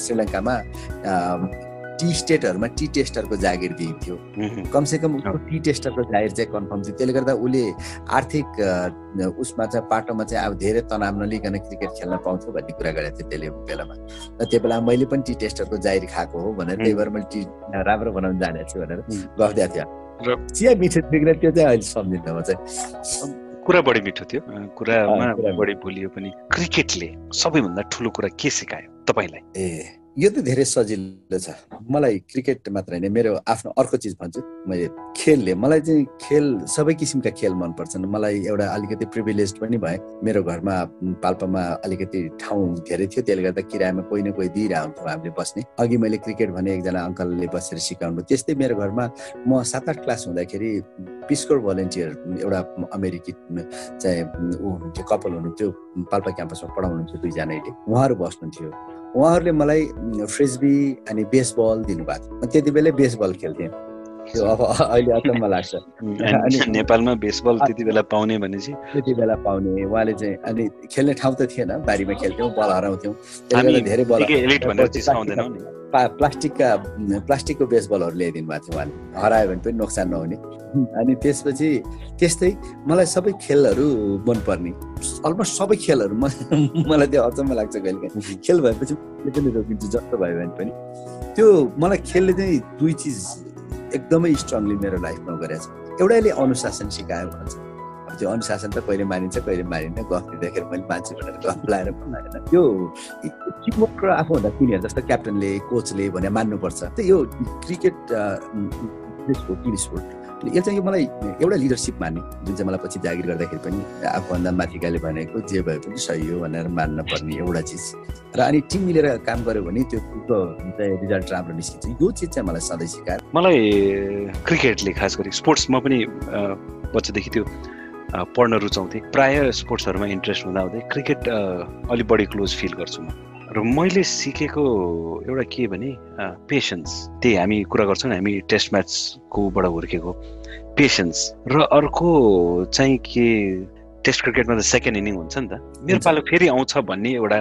श्रीलङ्कामा टी स्टेटहरूमा टी टेस्टरको जागिर दिइन्थ्यो कमसेकम उसको टी टेस्टरको जागिर चाहिँ कन्फर्म थियो। त्यसले गर्दा उसले आर्थिक उसमा चाहिँ पाटोमा चाहिँ अब धेरै तनाव नलिकन क्रिकेट खेल्न पाउँथ्यो भन्ने कुरा गरेको थियो त्यसले बेलामा। र त्यो बेला मैले पनि टी टेस्टरको जागिर खाएको हो भनेर त्यही भएर मैले टी राम्रो बनाउनु जानेको छु भनेर गफिदिएको थियो चिया मिठो थियो त्यो चाहिँ अहिले सम्झिँदा म चाहिँ। कुरा बढी मिठो थियो। कुरामा बढी बोलियो पनि क्रिकेटले सबैभन्दा ठुलो कुरा के सिकायो तपाईँलाई? ए यो त धेरै सजिलो छ। मलाई क्रिकेट मात्र होइन मेरो आफ्नो अर्को चिज भन्छु मैले खेलले मलाई चाहिँ खेल सबै किसिमका खेल मनपर्छन्। मलाई एउटा अलिकति प्रिभिलेज पनि भए। मेरो घरमा पाल्पामा अलिकति ठाउँ धेरै थियो त्यसले गर्दा किरायामा कोही न कोही दिइरहन्थ्यो हामीले बस्ने। अघि मैले क्रिकेट भने एकजना अङ्कलले बसेर सिकाउनु। त्यस्तै मेरो घरमा म सात आठ क्लास हुँदाखेरि पिसकोर भलिन्टियर एउटा अमेरिकी चाहिँ ऊ हुनुहुन्थ्यो कपाल हुनुहुन्थ्यो पाल्पा क्याम्पसमा पढाउनुहुन्थ्यो दुईजनाले। उहाँहरू बस्नुहुन्थ्यो। उहाँहरूले मलाई फ्रिजबी अनि बेसबल दिनुभएको थियो। त्यति बेलै बेसबल खेल्थेँ। त्यो अब अहिले अचम्म लाग्छ। अनि नेपालमा बेसबल त्यति बेला पाउने भने चाहिँ त्यति बेला पाउने। उहाँले चाहिँ अनि खेल्ने ठाउँ त थिएन बारीमा खेल्थ्यौँ बल हराउँथ्यौँ। धेरै बल प्लास्टिकका प्लास्टिकको बेसबलहरू ल्याइदिनु भएको थियो उहाँले। हरायो भने पनि नोक्सान नहुने। अनि त्यसपछि त्यस्तै मलाई सबै खेलहरू मनपर्ने। अलमोस्ट सबै खेलहरू मलाई त्यो अचम्म लाग्छ कहिले खेल भएपछि पनि रोकिन्छु जस्तो भयो भने पनि। त्यो मलाई खेलले चाहिँ दुई चिज एकदमै स्ट्रङली मेरो लाइफमा गरेको छ एउटाले अनुशासन सिकायो भन्छ त्यो अनुशासन त कहिले मानिन्छ कहिले मानिन्न गफ दिँदाखेरि मैले मान्छे भनेर गफ लाएर होइन त्यो टिमवर्क र आफूभन्दा सिनियर जस्तो क्याप्टनले कोचले भने मान्नुपर्छ त्यो यो क्रिकेट टिम स्पोर्ट यो चाहिँ मलाई एउटा लिडरसिप मान्ने जुन चाहिँ मलाई पछि जागिर गर्दाखेरि पनि आफूभन्दा माथिकाले भनेको जे भए पनि सही हो भनेर मान्न पर्ने एउटा चिज। र अनि टिम मिलेर काम गऱ्यो भने त्यो चाहिँ रिजल्ट राम्रो निस्किन्छ। यो चिज चाहिँ मलाई सधैँ सिकायो मलाई क्रिकेटले खास गरी स्पोर्ट्समा पनि बच्चादेखि त्यो पढ्न रुचाउँथेँ। प्रायः स्पोर्ट्सहरूमा इन्ट्रेस्ट हुँदा हुँदै क्रिकेट अलिक बढी क्लोज फिल गर्छु म। र मैले सिकेको एउटा के भने पेसेन्स त्यही हामी कुरा गर्छौँ हामी टेस्ट म्याचकोबाट हुर्केको पेसेन्स र अर्को चाहिँ के टेस्ट क्रिकेटमा त सेकेन्ड इनिङ हुन्छ नि त। मेरो पालो फेरि आउँछ भन्ने एउटा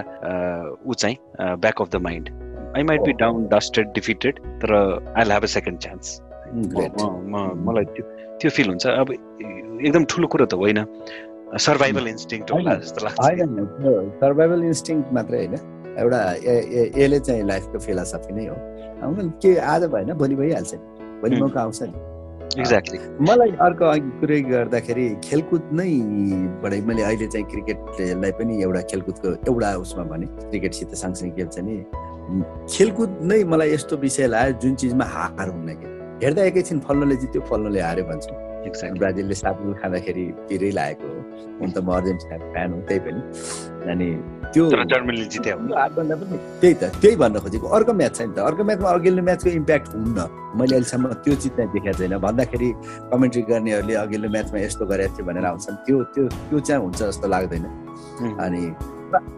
ऊ चाहिँ back of the mind I might be down dusted defeated तर I have a second chance मलाई त्यो त्यो फिल हुन्छ। अब एकदम ठुलो कुरो त होइन। सर्भाइभल इन्स्टिङ जस्तो लाग्छ। सर्भाइभल इन्स्टिङ मात्रै होइन। एउटा यसले चाहिँ लाइफको फिलोसफी नै हो। के आज भएन भोलि भइहाल्छ नि। भोलि मौका आउँछ नि। एक्ज्याक्टली मलाई अर्को अघि कुरै गर्दाखेरि खेलकुद नै बडै मैले अहिले चाहिँ क्रिकेटलाई पनि एउटा खेलकुदको एउटा उसमा भने क्रिकेटसित सँगसँगै खेल्छ नि। खेलकुद नै मलाई यस्तो विषय लाग्यो जुन चिजमा हार हुन्न कि हेर्दा एकैछिन फल्नले जित्यो फल्नले हार्यो भन्छु ब्राजिलले सात गोल खाँदाखेरि पिरै लागेको हो। हुन त म अर्जेन्टिनाको फ्यान हो त्यही पनि। अनि त्यो जर्मनीले जित्यो। आठभन्दा पनि। त्यही त त्यही भन्न खोजेको। अर्को म्याच छ नि त। अर्को म्याचमा अघिल्लो म्याचको इम्प्याक्ट हुन्न। मैले अहिलेसम्म त्यो चिज चाहिँ देखाएको छैन। भन्दाखेरि कमेन्ट्री गर्नेहरूले अघिल्लो म्याचमा यस्तो गरेको थियो भनेर आउँछन्। त्यो त्यो त्यो चाहिँ हुन्छ जस्तो लाग्दैन। अनि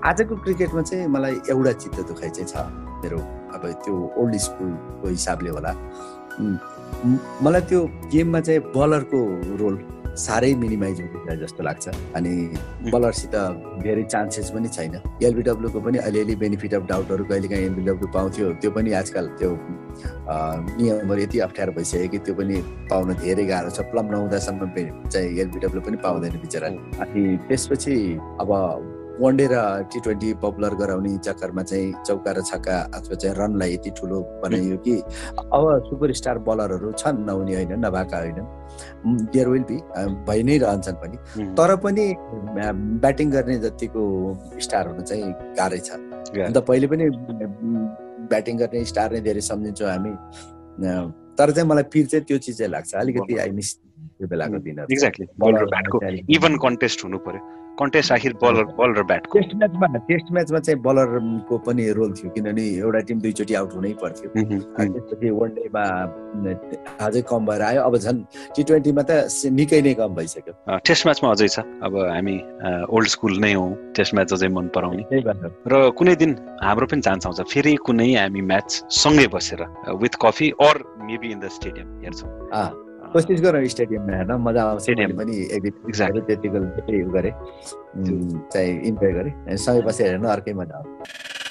आजको क्रिकेटमा चाहिँ मलाई एउटा चित्त दुखाइ चाहिँ छ मेरो। अब त्यो ओल्ड स्कुलको हिसाबले होला। मलाई त्यो गेममा चाहिँ बलरको रोल साह्रै मिनिमाइज हुन्छ जस्तो लाग्छ। अनि बलरसित धेरै चान्सेस पनि छैन। एलबिडब्ल्यूको पनि अलिअलि बेनिफिट अफ डाउटहरू कहिलेकाहीँ एलबिडब्ल्यू पाउँथ्यो। त्यो पनि आजकल त्यो नियमहरू यति अप्ठ्यारो भइसक्यो कि त्यो पनि पाउन धेरै गाह्रो छ। प्लम नहुँदासम्म चाहिँ एलबिडब्ल्यू पनि पाउँदैन बिचरा। अनि त्यसपछि अब वान डे र टी ट्वेन्टी पपुलर गराउने चक्करमा चाहिँ चौका र छक्का अथवा चाहिँ रनलाई यति ठुलो बनाइयो कि अब सुपरस्टार बलरहरू छन् नहुने होइन नभएका होइन। देयर विल बी भइ नै रहन्छन् पनि। तर पनि ब्याटिङ गर्ने जतिको स्टार हुनु चाहिँ गाह्रै छ। अन्त पहिले पनि ब्याटिङ गर्ने स्टार नै धेरै सम्झिन्छौँ हामी। तर चाहिँ मलाई फिर चाहिँ त्यो चिज चाहिँ लाग्छ। अलिकति आई मिस त्यो बेलाको दिनहरू। एक्ज्याक्टली इभन कन्टेस्ट हुनु पर्यो। कन्टेस्ट आखिर बलर बल र ब्याटको। टेस्ट म्याचमा टेस्ट म्याचमा चाहिँ बलरको पनि रोल थियो किनभने एउटा टिम दुईचोटि आउट हुनै पर्थ्यो। त्यसपछि वान डेमा अझै कम भएर आयो। अब झन् टी ट्वेन्टीमा त निकै नै कम भइसक्यो। टेस्ट म्याचमा अझै छ। अब हामी ओल्ड स्कुल नै हौ। टेस्ट म्याच अझै मन पराउने। र कुनै दिन हाम्रो पनि चान्स आउँछ। फेरि कुनै हामी म्याच सँगै बसेर with coffee or maybe in the stadium हेर्छौँ। कोसिस गरौँ स्टेडियममा हेर्न। मजा आउँछ पनि एक दिन त्यतिको चाहिँ इन्जोय गरेँ। सँगै बसेर हेर्नु अर्कै मजा आउँछ।